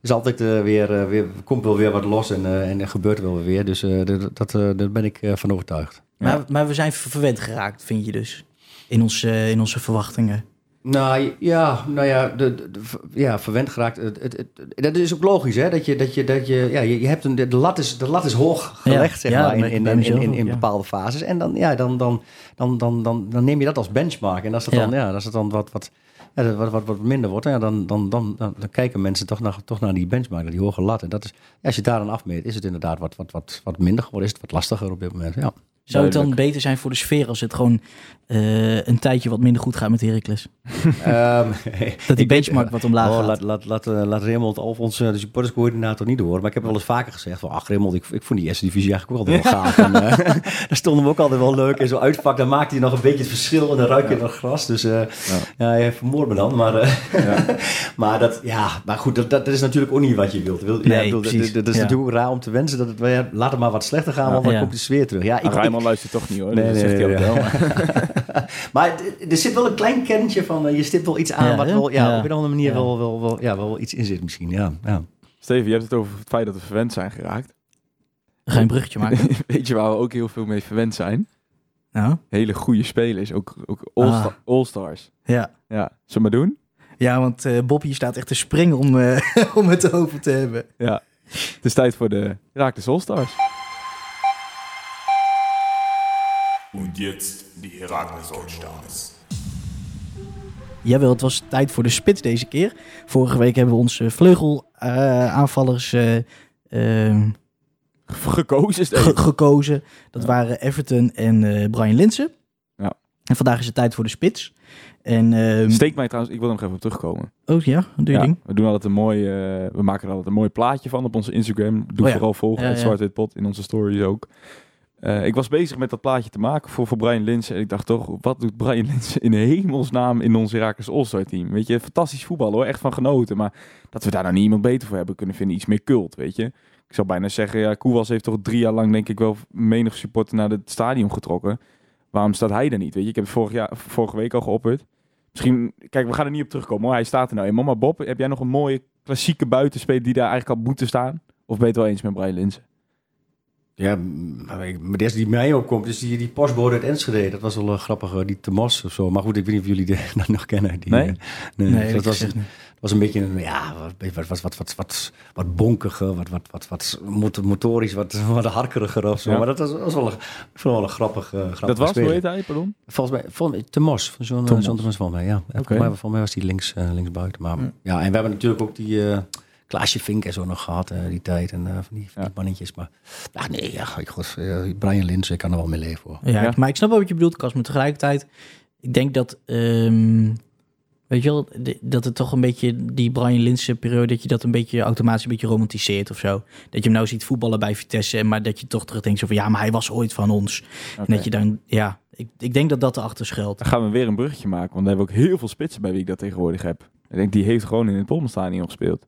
is altijd eh, weer, weer, komt wel weer wat los en, eh, en er gebeurt wel weer. Dus eh, dat, dat, daar ben ik eh, van overtuigd. Ja. maar, maar we zijn ver- verwend geraakt, vind je dus, in, ons, eh, in onze verwachtingen. Nou ja, nou ja, de, de- de- ja verwend geraakt. Het, het, het- dat is ook logisch, hè? Dat je, dat je, dat je, ja, je, je hebt een, de, lat is, de lat is hoog gelegd, zeg ja, maar, dat in, in, in, in, bepaalde fases. En dan, ja, dan, dan, dan, dan, dan, dan neem je dat als benchmark. En als het Ja. dan, ja, als het dan wat, wat, ja, wat, wat, wat minder wordt, ja, dan, dan, dan, dan, kijken mensen toch naar, toch naar die benchmark, naar die hoge lat. En dat is, als je daar dan afmeet, is het inderdaad wat, wat, wat, wat minder geworden, is het wat lastiger op dit moment. Ja. Zou het dan beter zijn voor de sfeer als het gewoon eh, een tijdje wat minder goed gaat met Heracles? *laughs* Ehm, *laughs* Dat die benchmark weet- wat omlaag oh, gaat. Laat, laat, laat, eh, laat Raymond of onze de supporterscoördinator niet horen. Maar ik heb wel eens vaker gezegd van... Ach Raymond, ik, ik vond die eerste divisie eigenlijk ook altijd wel *laughs* gaaf. En, eh, daar stonden we ook altijd wel leuk in zo'n uitvak. Dan maakte hij nog een beetje het verschil en dan ruik je nog gras. Dus eh ja. hij vermoord me dan. Maar, eh, maar, dat, ja, maar goed, dat, dat is natuurlijk ook niet wat je wilt. Wil, ja, Nee, bedoel, dat- precies. dat, dat is Ja. natuurlijk ook raar om te wensen. Dat het, ja, laat het maar wat slechter gaan, Ja. want dan Ja. komt de sfeer terug. Ja, ik, Rijman luistert toch niet hoor. Nee, dat nee, zegt hij nee, ja. wel. *laughs* maar er- er zit wel een klein kernje van, eh, je stipt wel iets aan Ja, wat wel, ja, Ja. op een of andere manier Ja. wel, wel, wel, ja, wel iets in zit misschien. Ja, ja. Steven, je hebt het over het feit dat we verwend zijn geraakt. Ga je een bruggetje maken? *laughs* Weet je waar we ook heel veel mee verwend zijn? nou, Hele goede spelers, ook, ook Ah. all-stars. ja. Ja, zullen we maar doen? Ja, want eh Bob hier staat echt te springen om, eh, *laughs* om het over te hebben. Ja. Het is tijd voor de Raakles All-Stars. Und jetzt die Herakles Allstars. Jawel, het was tijd voor de spits deze keer. Vorige week hebben we onze vleugelaanvallers eh, eh, Gekozen, Steven. ge- gekozen. Dat waren Everton en eh, Brian Linsen. Ja. En vandaag is het tijd voor de spits. En, ehm, Steek mij trouwens, ik wil er nog even op terugkomen. oh ja, doe je Ja, ding. we doen altijd een mooi, eh, we maken er altijd een mooi plaatje van op onze Instagram. Doe Oh ja. vooral volgen, Ja, het Pot in onze stories ook. Eh, ik was bezig met dat plaatje te maken voor, voor Brian Linsen. En ik dacht toch, wat doet Brian *laughs* Linsen in hemelsnaam in ons Herakles All-Star team? Weet je, fantastisch voetbal hoor, echt van genoten. Maar dat we daar nou niet iemand beter voor hebben kunnen vinden, iets meer cult, weet je. Ik zou bijna zeggen, ja, Koewas heeft toch drie jaar lang denk ik wel menig supporter naar het stadion getrokken. Waarom staat hij er niet, weet je? Ik heb vorig jaar, vorige week al geopperd. Misschien, kijk, we gaan er niet op terugkomen hoor. Hij staat er nou eenmaal. Maar Bob, heb jij nog een mooie klassieke buitenspeler die daar eigenlijk had moeten staan? Of ben je het wel eens met Brian Linsen? Ja, maar, ik- maar de eerste die mij opkomt is die, die postbode uit Enschede. Dat was wel een grappige, die Tomos of zo. Maar goed, ik weet niet of jullie de, dat *laughs* nog kennen. Die, Nee? eh, Nee, dat was, een beetje een, ja, wat, wat, wat, wat, wat, wat, wat bonkige, wat, wat, wat, wat mot- motorisch, wat, *laughs* wat harkeriger of zo. Ja. Maar dat was, was wel, een, wel een grappig, eh grappig dat was, hoe heet hij, pardon? Volgens mij, volgens van zo'n Tomos volgens mij, ja. Volgens, mij, volgens mij was die links, eh, links buiten. Maar, Ja. ja. en we hebben natuurlijk ook die eh Klaasje Vink en zo nog gehad, eh, die tijd. En eh, van die, van die Ja. mannetjes. Maar ja, nee, ja, ik, god, eh, Brian Lins, ik kan er wel mee leven hoor. Ja, Ja. maar ik snap wel wat je bedoelt, Kas. Maar tegelijkertijd, ik denk dat, ehm, weet je wel, dat het toch een beetje die Brian Linsen periode, dat je dat een beetje automatisch een beetje romantiseert of zo. Dat je hem nou ziet voetballen bij Vitesse, maar dat je toch terug denkt zo van, ja, maar hij was ooit van ons. En dat je dan, ja, ik, ik denk dat dat erachter schuilt. Dan gaan we weer een bruggetje maken, want we hebben ook heel veel spitsen bij wie ik dat tegenwoordig heb. Ik denk, die heeft gewoon in het Polderstadion gespeeld.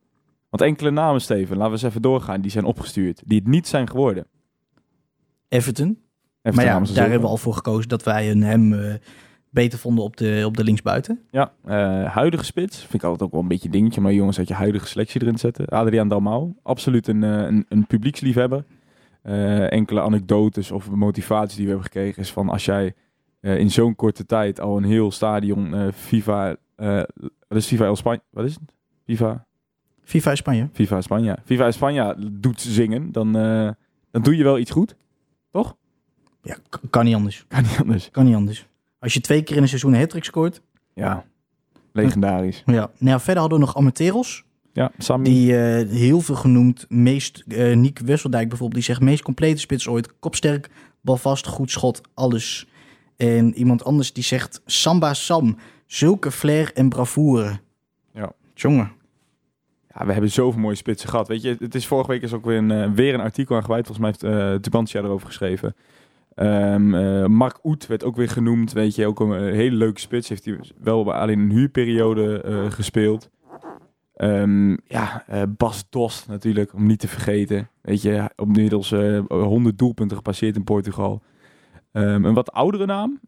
Want enkele namen, Steven, laten we eens even doorgaan, die zijn opgestuurd. Die het niet zijn geworden. Everton. Maar ja, daar hebben we al voor gekozen dat wij een hem eh, beter vonden op de, op de linksbuiten. Ja, eh, huidige spits. Vind ik altijd ook wel een beetje dingetje. Maar jongens, uit je huidige selectie erin zetten. Adriaan Dalmau. Absoluut een, eh, een, een publieksliefhebber. Eh, enkele anekdotes of motivaties die we hebben gekregen is van als jij eh, in zo'n korte tijd al een heel stadion eh FIFA, eh wat is FIFA El Spanje? Wat is het? FIFA, FIFA Spanje. FIFA Spanje. FIFA Spanje doet zingen, dan, eh, dan doe je wel iets goed. Ja, k- kan niet anders. Kan niet anders. Kan niet anders. Als je twee keer in een seizoen een hat scoort. Ja, legendarisch. Ja. Nou ja, verder hadden we nog Amateros. Ja, Sammy. Die eh, heel veel genoemd. Meest, eh Niek Wesseldijk bijvoorbeeld. Die zegt meest complete spits ooit. Kopsterk, balvast, goed schot, alles. En iemand anders die zegt Samba Sam. Zulke flair en bravoure. Ja. Jongen. Ja, we hebben zoveel mooie spitsen gehad. Weet je, het is vorige week is ook weer een, eh, weer een artikel aan gewijd. Volgens mij heeft eh Tubantia erover geschreven. Ehm, eh, Mark Oet werd ook weer genoemd. Weet je, ook een hele leuke spits. Heeft hij wel alleen een huurperiode gespeeld. Ehm, ja, eh, Bas Dost natuurlijk, om niet te vergeten. Weet je, inmiddels eh 100 doelpunten gepasseerd in Portugal. Ehm, een wat oudere naam.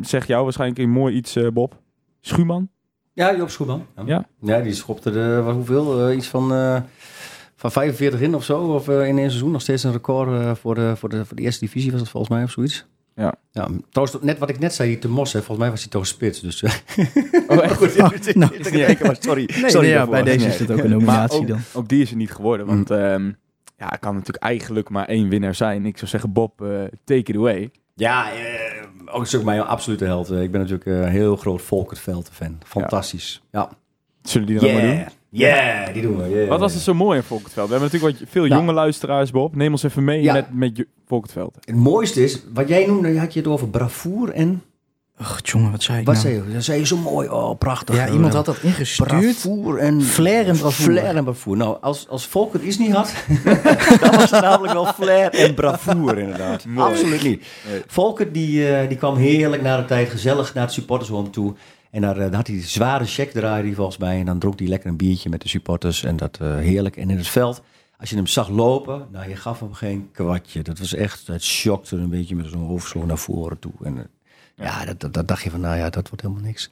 Zeg jou waarschijnlijk een mooi iets, Bob. Schuurman. Ja, Joop Schoeman. Ja. ja, die schopte er wat, hoeveel? Eh, iets van, eh, van 45 in of zo. Of eh, in één seizoen nog steeds een record eh, voor, de, voor, de, voor de eerste divisie was het volgens mij of zoiets. Ja. ja. Trouwens, net wat ik net zei, die te Mos, hè, volgens mij was hij toch spits. Dus, eh, *laughs* Oh, echt? *laughs* goed, nou. maar sorry. Nee, sorry ja, bij deze Nee. is het ook een *laughs* nominatie ook, dan. ook die is er niet geworden. Want ehm, ja, er kan natuurlijk eigenlijk maar één winnaar zijn. Ik zou zeggen, Bob, eh, take it away. Ja, eh, ook een stuk mijn absolute held. Eh, Ik ben natuurlijk eh, een heel groot Volkert fan. Fantastisch. Ja. Zullen die dat allemaal doen? Yeah. Yeah, die doen we. yeah. Wat was er zo mooi in Volkertveld? We hebben natuurlijk wat, veel Nou. jonge luisteraars, Bob. Neem ons even mee Ja. met, met je- Volkertveld. Het mooiste is, wat jij noemde, had je het over bravoer en... Och, jongen, wat zei ik Wat nou? zei je? Dat zei je zo mooi. Oh, prachtig. Ja, iemand had dat ingestuurd. Bravoer en... Flair en bravoer. Flair en bravoer. Nou, als, als Volker iets niet had, *laughs* dan was het namelijk wel flair en bravoer inderdaad. Absoluut niet. Nee. Volker die, eh, die kwam heerlijk na de tijd, gezellig naar het supportershome toe. En daar, eh, daar had hij een zware check draaide hij volgens mij. En dan dronk hij lekker een biertje met de supporters. En dat eh, heerlijk. En in het veld, als je hem zag lopen, nou, je gaf hem geen kwartje. Dat was echt, het shockte een beetje met zo'n hoofd zo naar voren toe. En ja, dat, dat, dat dacht je van, nou ja, dat wordt helemaal niks.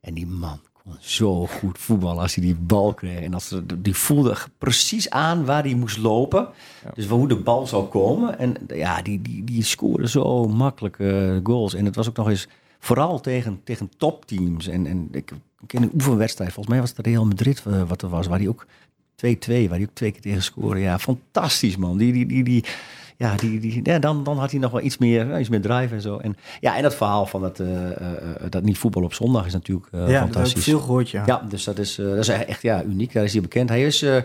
En die man kon zo goed voetballen als hij die bal kreeg. En als die voelde precies aan waar hij moest lopen. Dus hoe de bal zou komen. En ja, die, die, die scoorde zo makkelijk eh, goals. En het was ook nog eens vooral tegen, tegen topteams. En, en ik, ik ken een oefenwedstrijd. Volgens mij was het Real Madrid eh, wat er was. Waar hij ook 2-2, waar hij ook twee keer tegen scoorde. Ja, fantastisch man. Die, die, die, die, ja, die, die, ja, dan, dan had hij nog wel iets meer, ja, iets meer drive en zo. En, ja, en dat verhaal van dat, eh, eh, eh, dat niet voetbal op zondag is natuurlijk eh, ja, dat heb ik fantastisch. veel gehoord, ja. Ja, dus dat is, eh, dat is echt ja, uniek. Daar is hij bekend. Hij is eh,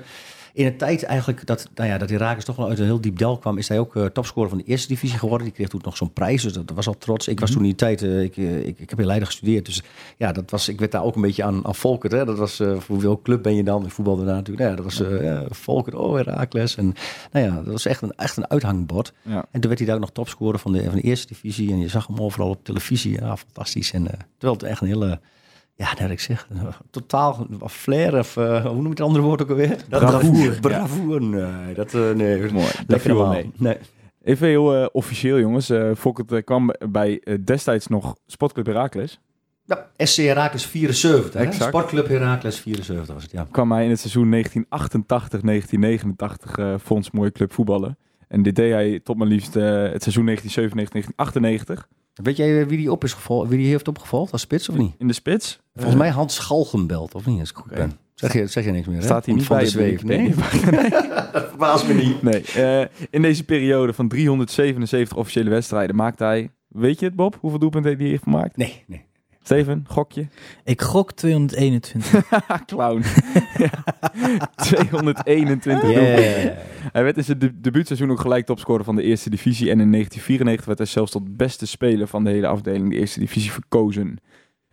in een tijd eigenlijk dat, nou ja, dat toch wel uit een heel diep dal kwam, is hij ook eh, topscorer van de eerste divisie geworden. Die kreeg toen nog zo'n prijs, dus dat was al trots. Ik was toen in die tijd, eh, ik, eh, ik, ik heb in Leiden gestudeerd, dus ja, dat was, ik werd daar ook een beetje aan, aan Volkert. Hè. Dat was, welke club ben je dan? Ik voetbalde daar natuurlijk. Nou ja, dat was ja, Volkert, oh Herakles. En nou ja, dat was echt een, echt een uithangbord. Ja. En toen werd hij daar ook nog topscorer van de, van de eerste divisie. En je zag hem overal op televisie. Ja, fantastisch. En terwijl het echt een hele, ja, net ik zeg, totaal of flair of eh, hoe noem je het andere woord ook alweer? Dat, Bravoer. Bravoer, *laughs* nee. Dat, eh, nee. Mooi. Dat Lekker wel mee. Nee. Even heel eh, officieel, jongens. Eh Volkert eh, kwam bij destijds nog Sportclub Herakles. Ja, SC Herakles 74. Hè? Sportclub Herakles 74 was het, ja. kwam hij in het seizoen 1988, 1989 eh voor ons mooie club voetballen. En dit deed hij tot maar liefst het seizoen 1997, 1998 Weet jij eh, wie die op is gevolgd, wie die heeft opgevolgd als spits of niet? in de spits. Volgens mij Hans Schalgenbelt, of niet? Als ik goed ben. Zeg je, zeg je niks meer, hè? Staat hij niet van bij de zweef. Nee, *laughs* dat *laughs* verbaast me niet. Nee, eh, in deze periode van 377 officiële wedstrijden maakte hij, weet je het Bob, hoeveel doelpunten hij heeft gemaakt? Nee, nee. Steven, gokje? Ik gok 221. Haha, *laughs* clown. Ja. 221 doelpunten. Yeah. Hij werd in zijn de- debuutseizoen ook gelijk topscorer van de eerste divisie. En in 1994 werd hij zelfs tot beste speler van de hele afdeling, de eerste divisie, verkozen.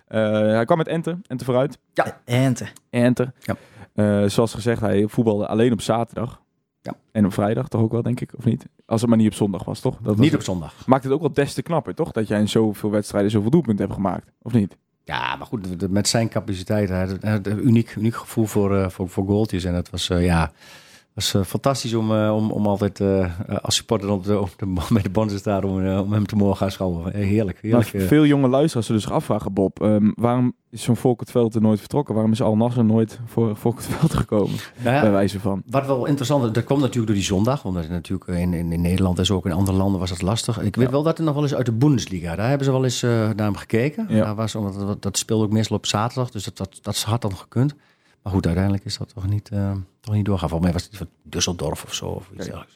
Eh, hij kwam met Enter, Enter vooruit. Ente. Enter. Ja. Eh, zoals gezegd, hij voetbalde alleen op zaterdag. Ja. En op vrijdag toch ook wel, denk ik, of niet? Als het maar niet op zondag was, toch? Dat was Niet op zondag. Maakt het ook wel des te knapper, toch? Dat jij in zoveel wedstrijden zoveel doelpunten hebt gemaakt, of niet? Ja, maar goed, met zijn capaciteit, hij had een uniek, uniek gevoel voor, eh, voor, voor goaltjes. En het was, eh, ja, was eh, fantastisch om, eh, om, om altijd eh, als supporter op de, op de, *laughs* met de band te staan om, om hem te mogen aanschouwen. Eh, Heerlijk, heerlijk. Maar eh. veel jonge luisteraars zullen zich afvragen, Bob, ehm, waarom is zo'n Volkertveld er nooit vertrokken? Waarom is Al Nasser nooit voor Volkertveld gekomen? Nou ja, Bij wijze van. Wat wel interessant is, dat kwmt natuurlijk door die zondag. Omdat het natuurlijk in, in, in Nederland en zo ook in andere landen was het lastig. Ik weet wel dat er nog wel eens uit de Bundesliga, daar hebben ze wel eens naar hem gekeken. Ja. Daar was, omdat dat, dat speelde ook meestal op zaterdag, dus dat, dat, dat had dan gekund. Maar goed, uiteindelijk is dat toch niet, eh, toch niet doorgaan. Volgens mij was het van Düsseldorf of zo. Of iets ja.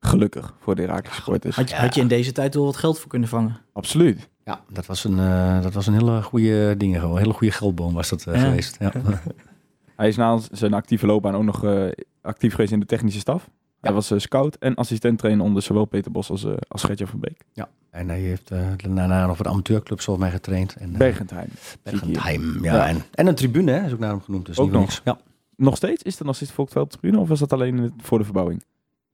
Gelukkig voor de Herakles supporters. Had je, had je in deze tijd wel wat geld voor kunnen vangen? Absoluut. ja, dat was een, eh, dat was een hele goede ding. Gewoon. Een hele goede geldboom was dat eh, Ja. geweest. Ja. *laughs* Hij is na zijn actieve loopbaan ook nog eh, actief geweest in de technische staf. Hij was eh, scout en assistent trainer onder zowel Peter Bos als, eh als Gertjan van Beek. ja. En hij heeft eh, daarna nog wat amateurclubs volgens mij getraind. En, Bergentheim. Bergentheim, ja. Ja. En, en een tribune hè, is ook naar hem genoemd. Dus Ook nog. niks. Ja. Nog steeds? Is dat nog steeds Volkveld tribune of was dat alleen in het- voor de verbouwing?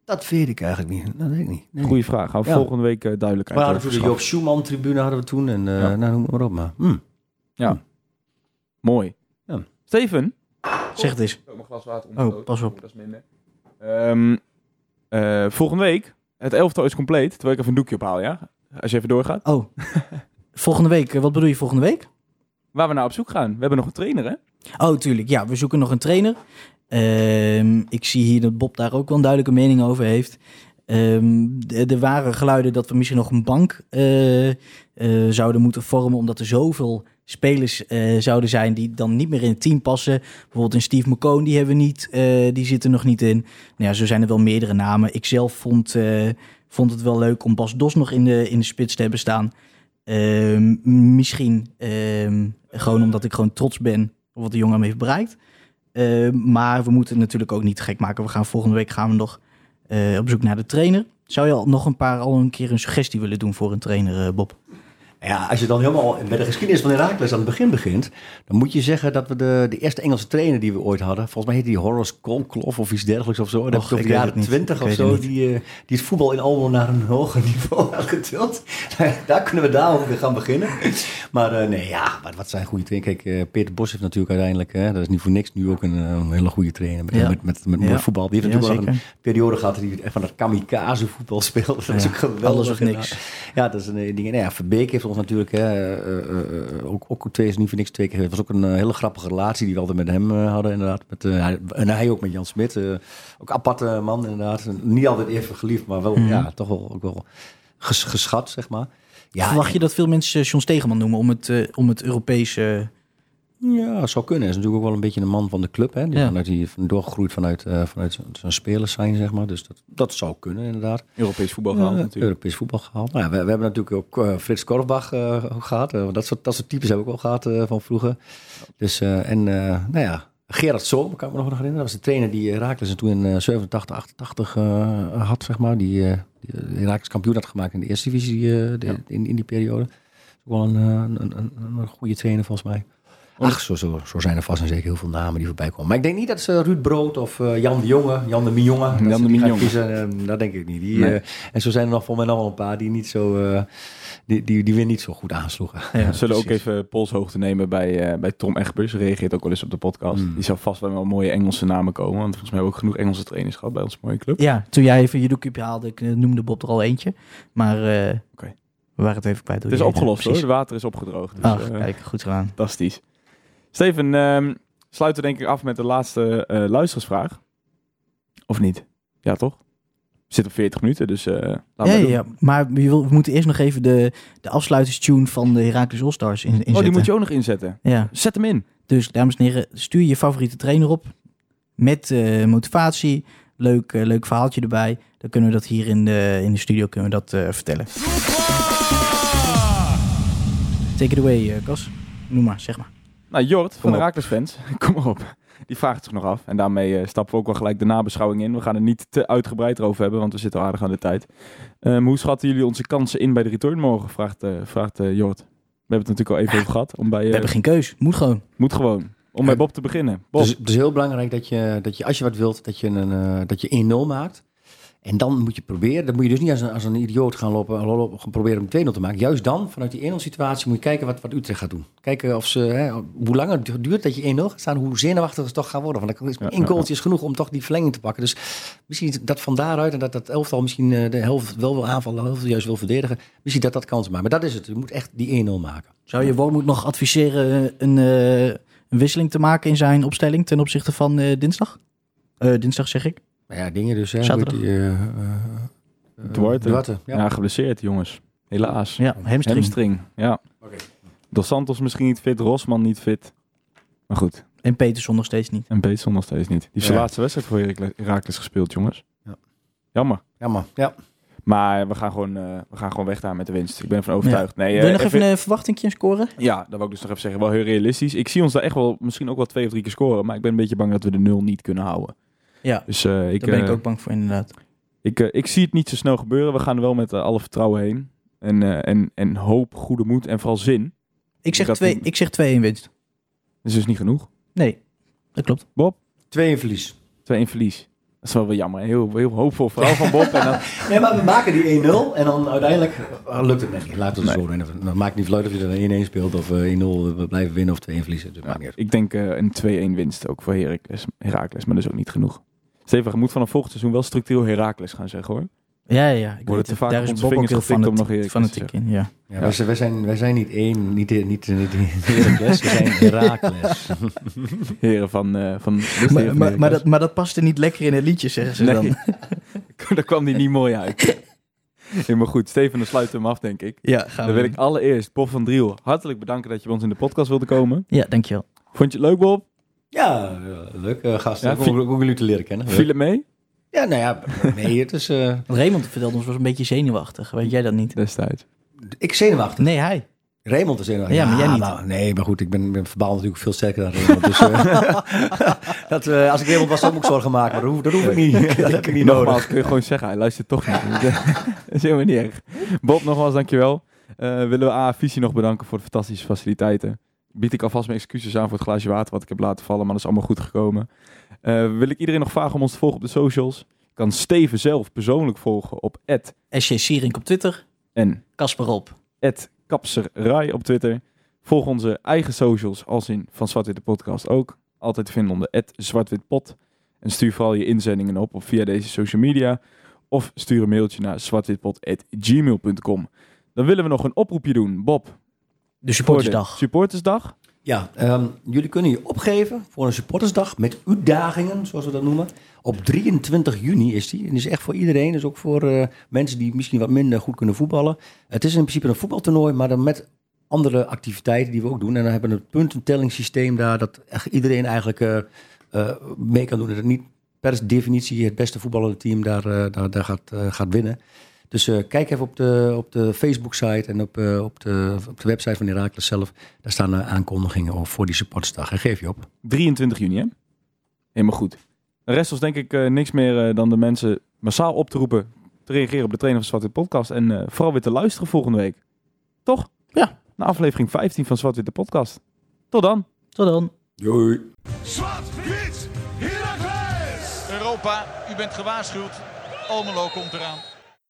Dat weet ik eigenlijk niet. Dat weet ik niet. Nee. Goeie vraag. Gaan we Ja. volgende week eh, duidelijkheid We hadden toen de Joop. Schumann tribune hadden we toen. En eh Ja. nou, noem maar op. Maar, hm. Mooi. Ja. Steven? Zeg het eens. Ik mijn glas water Oh, pas op. Dat is minder. Ehm, eh, volgende week, het elftal is compleet. Terwijl ik even een doekje ophaal, ja? Als je even doorgaat. Oh, *laughs* volgende week. eh, Wat bedoel je volgende week? Waar we nou op zoek gaan. We hebben nog een trainer, hè? Oh, tuurlijk. Ja, we zoeken nog een trainer. Ehm, ik zie hier dat Bob daar ook wel een duidelijke mening over heeft. Ehm, d- er waren geluiden dat we misschien nog een bank eh, zouden moeten vormen, omdat er zoveel spelers eh, zouden zijn die dan niet meer in het team passen. Bijvoorbeeld een Steve McCone, die hebben we niet, eh, die zit er nog niet in. Nou ja, zo zijn er wel meerdere namen. Ik zelf vond, eh, vond het wel leuk om Bas Dos nog in de, in de spits te hebben staan. Ehm, misschien ehm, gewoon omdat ik gewoon trots ben op wat de jongen heeft bereikt. Ehm, maar we moeten het natuurlijk ook niet gek maken. We gaan volgende week gaan we nog op zoek naar de trainer. Zou je al nog een paar al een keer een suggestie willen doen voor een trainer, Bob? Ja, als je dan helemaal bij de geschiedenis van Herakles aan het begin begint, dan moet je zeggen dat we de, de eerste Engelse trainer die we ooit hadden, volgens mij heet die Horace Kolkloff of iets dergelijks of zo. Het ik over de jaren twintig of zo, het die, eh, die het voetbal in Almelo naar een hoger *laughs* niveau had getild. *laughs* Daar kunnen we daar ook weer gaan beginnen. Maar eh, nee, ja, wat, wat zijn goede trainers. Kijk, eh, Peter Bos heeft natuurlijk uiteindelijk, hè, dat is niet voor niks, nu ook een, een hele goede trainer met, Ja. met, met, met Ja. mooi voetbal. Die heeft Ja, natuurlijk wel een periode gehad dat echt van dat kamikaze voetbal speelde. Dat is ook geweldig. alles of niks. Ja, dat is een ding. Nou ja, Verbeek heeft ons natuurlijk, hè, eh, eh, eh, ook, ook twee is niet voor niks twee keer. Het was ook een hele grappige relatie die we altijd met hem hadden, inderdaad. Met, en hij ook met Jan Smit. ook aparte man, inderdaad. Niet altijd even geliefd, maar wel, Mhm. ja, toch wel, ook wel ges- geschat, zeg maar. Ja, Verwacht je dat veel mensen John Stegeman noemen om het, om het Europese... Ja, zou kunnen. Hij is natuurlijk ook wel een beetje een man van de club. Hè? Die Ja. vanuit die doorgegroeid vanuit, eh, vanuit zijn- spelers zijn, zeg maar. Dus dat, dat zou kunnen, inderdaad. Europees voetbal gehaald Ja, natuurlijk. Europees voetbal gehaald. Nou, ja, we, we hebben natuurlijk ook eh, Frits Korbach eh, gehad. Eh, dat, soort, dat soort types hebben we ook wel gehad eh, van vroeger. Dus, en nou ja, Gerard Zoom, kan ik me nog herinneren. Dat was de trainer die Herakles toen in eh, 87, 88 eh, had, zeg maar. Die, die Herakles kampioen had gemaakt in de eerste divisie de- in, in die periode. Wel eh, een, een, een, een goede trainer volgens mij. Ach, zo, zo, zo zijn er vast en zeker heel veel namen die voorbij komen. Maar ik denk niet dat ze Ruud Brood of eh, Jan de Jonge, Jan de Mijonge, dat Jan ze de Mijonge. kiezen. Eh, dat denk ik niet. Die, Nee. eh, en zo zijn er nog voor mij nog wel een paar die niet zo, eh, die, die, die weer niet zo goed aansloegen. Ja, *laughs* We zullen ook even polshoogte nemen bij, eh, bij Tom Egbers. Reageert ook wel eens op de podcast. Mm. Die zou vast wel wel mooie Engelse namen komen. Want volgens mij hebben we ook genoeg Engelse trainers gehad bij onze mooie club. Ja, toen jij even je doekje haalde, ik noemde Bob er al eentje. Maar eh, Oké. we waren het even kwijt. Het is opgelost hoor. Het water is opgedroogd. Dus, Ach, kijk, goed gedaan. Fantastisch. Steven, ehm, sluiten we denk ik af met de laatste eh luistersvraag. Of niet? Ja, toch? We zitten op 40 minuten, dus eh laten Ja, we ja, doen. ja, maar we, wil- we moeten eerst nog even de, de afsluitingstune van de Heracles All-Stars in, inzetten. Oh, die moet je ook nog inzetten. Ja, Zet hem in. dus dames en heren, stuur je favoriete trainer op. Met eh, motivatie, leuk, leuk verhaaltje erbij. Dan kunnen we dat hier in de, in de studio kunnen we dat, eh, vertellen. Take it away, Kas. Noem maar, zeg maar. Nou, Jort van. Raakles fans, *laughs* kom maar op. Die vraagt zich nog af. En daarmee eh, stappen we ook wel gelijk de nabeschouwing in. We gaan er niet te uitgebreid over hebben, want we zitten aardig aan de tijd. Ehm, hoe schatten jullie onze kansen in bij de return morgen? Vraagt, eh, vraagt eh, Jort. We hebben het natuurlijk al even over gehad. Om bij, We hebben geen keus. Moet gewoon. Moet gewoon. Om bij Bob te beginnen. Bob. Dus het is heel belangrijk dat je, dat je als je wat wilt, dat je, een, eh, dat je 1-0 maakt. En dan moet je proberen, dan moet je dus niet als een, als een idioot gaan lopen, lopen gaan proberen om 2-0 te maken. Juist dan, vanuit die 1-0 situatie, moet je kijken wat, wat Utrecht gaat doen. Kijken of ze, hè, hoe lang het duurt dat je 1-0 gaat staan, hoe zenuwachtig het toch gaat worden. Want Ja, één ja, goaltje is genoeg om toch die verlenging te pakken. Dus misschien dat van daaruit en dat dat elftal misschien eh, de helft wel wil aanvallen, de helft juist wil verdedigen. Misschien dat dat kans maakt. Maar dat is het. Je moet echt die 1-0 maken. Zou je Wormoed nog adviseren een, eh, een wisseling te maken in zijn opstelling ten opzichte van eh, dinsdag? Eh, dinsdag zeg ik. Maar ja, dingen dus. Hè, Zaterdag. die, eh, eh, eh, Duarte. Duarte, ja. ja. geblesseerd jongens. Helaas. Ja, hamstring. Hamstring, ja. Oké. Dos Santos misschien niet fit, Rosman niet fit. Maar goed, En Peterson nog steeds niet. en Peterson nog steeds niet. Die heeft zijn Ja. laatste wedstrijd voor Herakles- gespeeld, jongens. Ja. Jammer. Ja, man. Ja. Maar we gaan, gewoon, eh, we gaan gewoon weg daar met de winst. Ik ben ervan overtuigd. Nee, Wil je nog even een verwachtingje scoren? Ja, dat wil ik dus nog even zeggen. Wel heel realistisch. Ik zie ons daar echt wel, misschien ook wel twee of drie keer scoren. Maar ik ben een beetje bang dat we de nul niet kunnen houden. Ja, Dus eh, ik, daar ben ik eh, ook bang voor inderdaad. ik, eh, ik zie het niet zo snel gebeuren. We gaan er wel met alle vertrouwen heen. En, eh, en, en hoop, goede moed en vooral zin. Ik zeg, dat- twee, ik zeg 2-1 winst. Dat is dus niet genoeg. Nee, dat klopt. Twee in verlies. Twee in verlies. Dat is wel wel jammer. Heel, heel hoopvol. Vooral van Bob. En dan, *laughs* Nee, maar we maken die 1-0 en dan uiteindelijk eh, lukt het niet. Laten we het Nee. zo doen. Dan maakt niet uit of je er 1-1 speelt of eh, 1-0 we blijven winnen of 2-1 verliezen. Dat maakt niet uit. ik denk eh, een 2-1 winst ook voor Heracles, Heracles. Maar dat is ook niet genoeg. Steven, je moet vanaf volgend seizoen wel structureel Heracles gaan zeggen hoor. Ja, ja, ja. Ik Worden weet te het. vaak Daar op is Bob ook vingers heel om nog fanatiek, in. Ja. Ja, Wij, zijn, wij, zijn, wij zijn niet één, niet, niet, niet, niet Heracles, we zijn *laughs* Herakles. Heren van... eh van Maar, maar, maar, dat, maar dat past er niet lekker in het liedje, zeggen ze Nee. dan. *laughs* daar kwam die niet mooi uit. *laughs* Helemaal goed. Steven, dan sluiten we hem af, denk ik. Ja, gaan Dan wil ik allereerst Bob van Driel hartelijk bedanken dat je bij ons in de podcast wilde komen. Ja, dankjewel. Vond je het leuk, Bob? Ja, leuk uh, gast. Ja, om, om jullie te leren kennen. Viel het mee Ja, nou ja, nee, het is... eh, *laughs* Raymond vertelde ons was een beetje zenuwachtig. Weet jij dat niet? destijds? ik zenuwachtig. Nee, hij. Raymond is zenuwachtig. Ja, maar jij niet. nou, nee, maar goed, ik ben, ben verbaal natuurlijk veel sterker dan Raymond. Dus eh, *laughs* dat, eh, als ik Raymond was, dan moet ik zorgen maken. Maar dat hoef, dat hoef ik niet. *laughs* dat heb ik niet Nogmaals, nodig. kun je gewoon zeggen, hij luistert toch niet. dat is helemaal niet erg. Bob, nogmaals, dankjewel. Eh willen we A, Visie nog bedanken voor de fantastische faciliteiten. Bied ik alvast mijn excuses aan voor het glaasje water wat ik heb laten vallen, maar dat is allemaal goed gekomen. Eh, wil ik iedereen nog vragen om ons te volgen op de socials? Kan Steven zelf persoonlijk volgen op SJ Sierink op Twitter. en Kasper op. kapserrai op Twitter. Volg onze eigen socials, als in Van Zwart-Wit de podcast ook. Altijd te vinden onder zwartwitpot. En stuur vooral je inzendingen op, op via deze social media. Of stuur een mailtje naar zwartwitpot.gmail.com. Dan willen we nog een oproepje doen, Bob. De supportersdag. Supportersdag. Ja, ehm, jullie kunnen je opgeven voor een supportersdag met uitdagingen, zoals we dat noemen. Op 23 juni is die. En die is echt voor iedereen. Dus ook voor eh, mensen die misschien wat minder goed kunnen voetballen. Het is in principe een voetbaltoernooi, maar dan met andere activiteiten die we ook doen. En dan hebben we een puntentellingssysteem daar, dat echt iedereen eigenlijk eh, eh, mee kan doen. En dat niet per definitie het beste voetballende team daar, eh, daar, daar gaat, eh, gaat winnen. Dus eh, kijk even op de, op de Facebook-site en op, eh, op, de, op de website van Herakles zelf. Daar staan eh, aankondigingen over voor die supportersdag. En geef je op. 23 juni, hè? Helemaal goed. De rest was denk ik eh, niks meer eh, dan de mensen massaal op te roepen. Te reageren op de Trainer van Zwart-Wit podcast. En eh, vooral weer te luisteren volgende week. Toch? Ja. Na aflevering 15 van Zwart-Wit de podcast. Tot dan. Tot dan. Doei. Zwart-wit! Europa, u bent gewaarschuwd. Almelo komt eraan.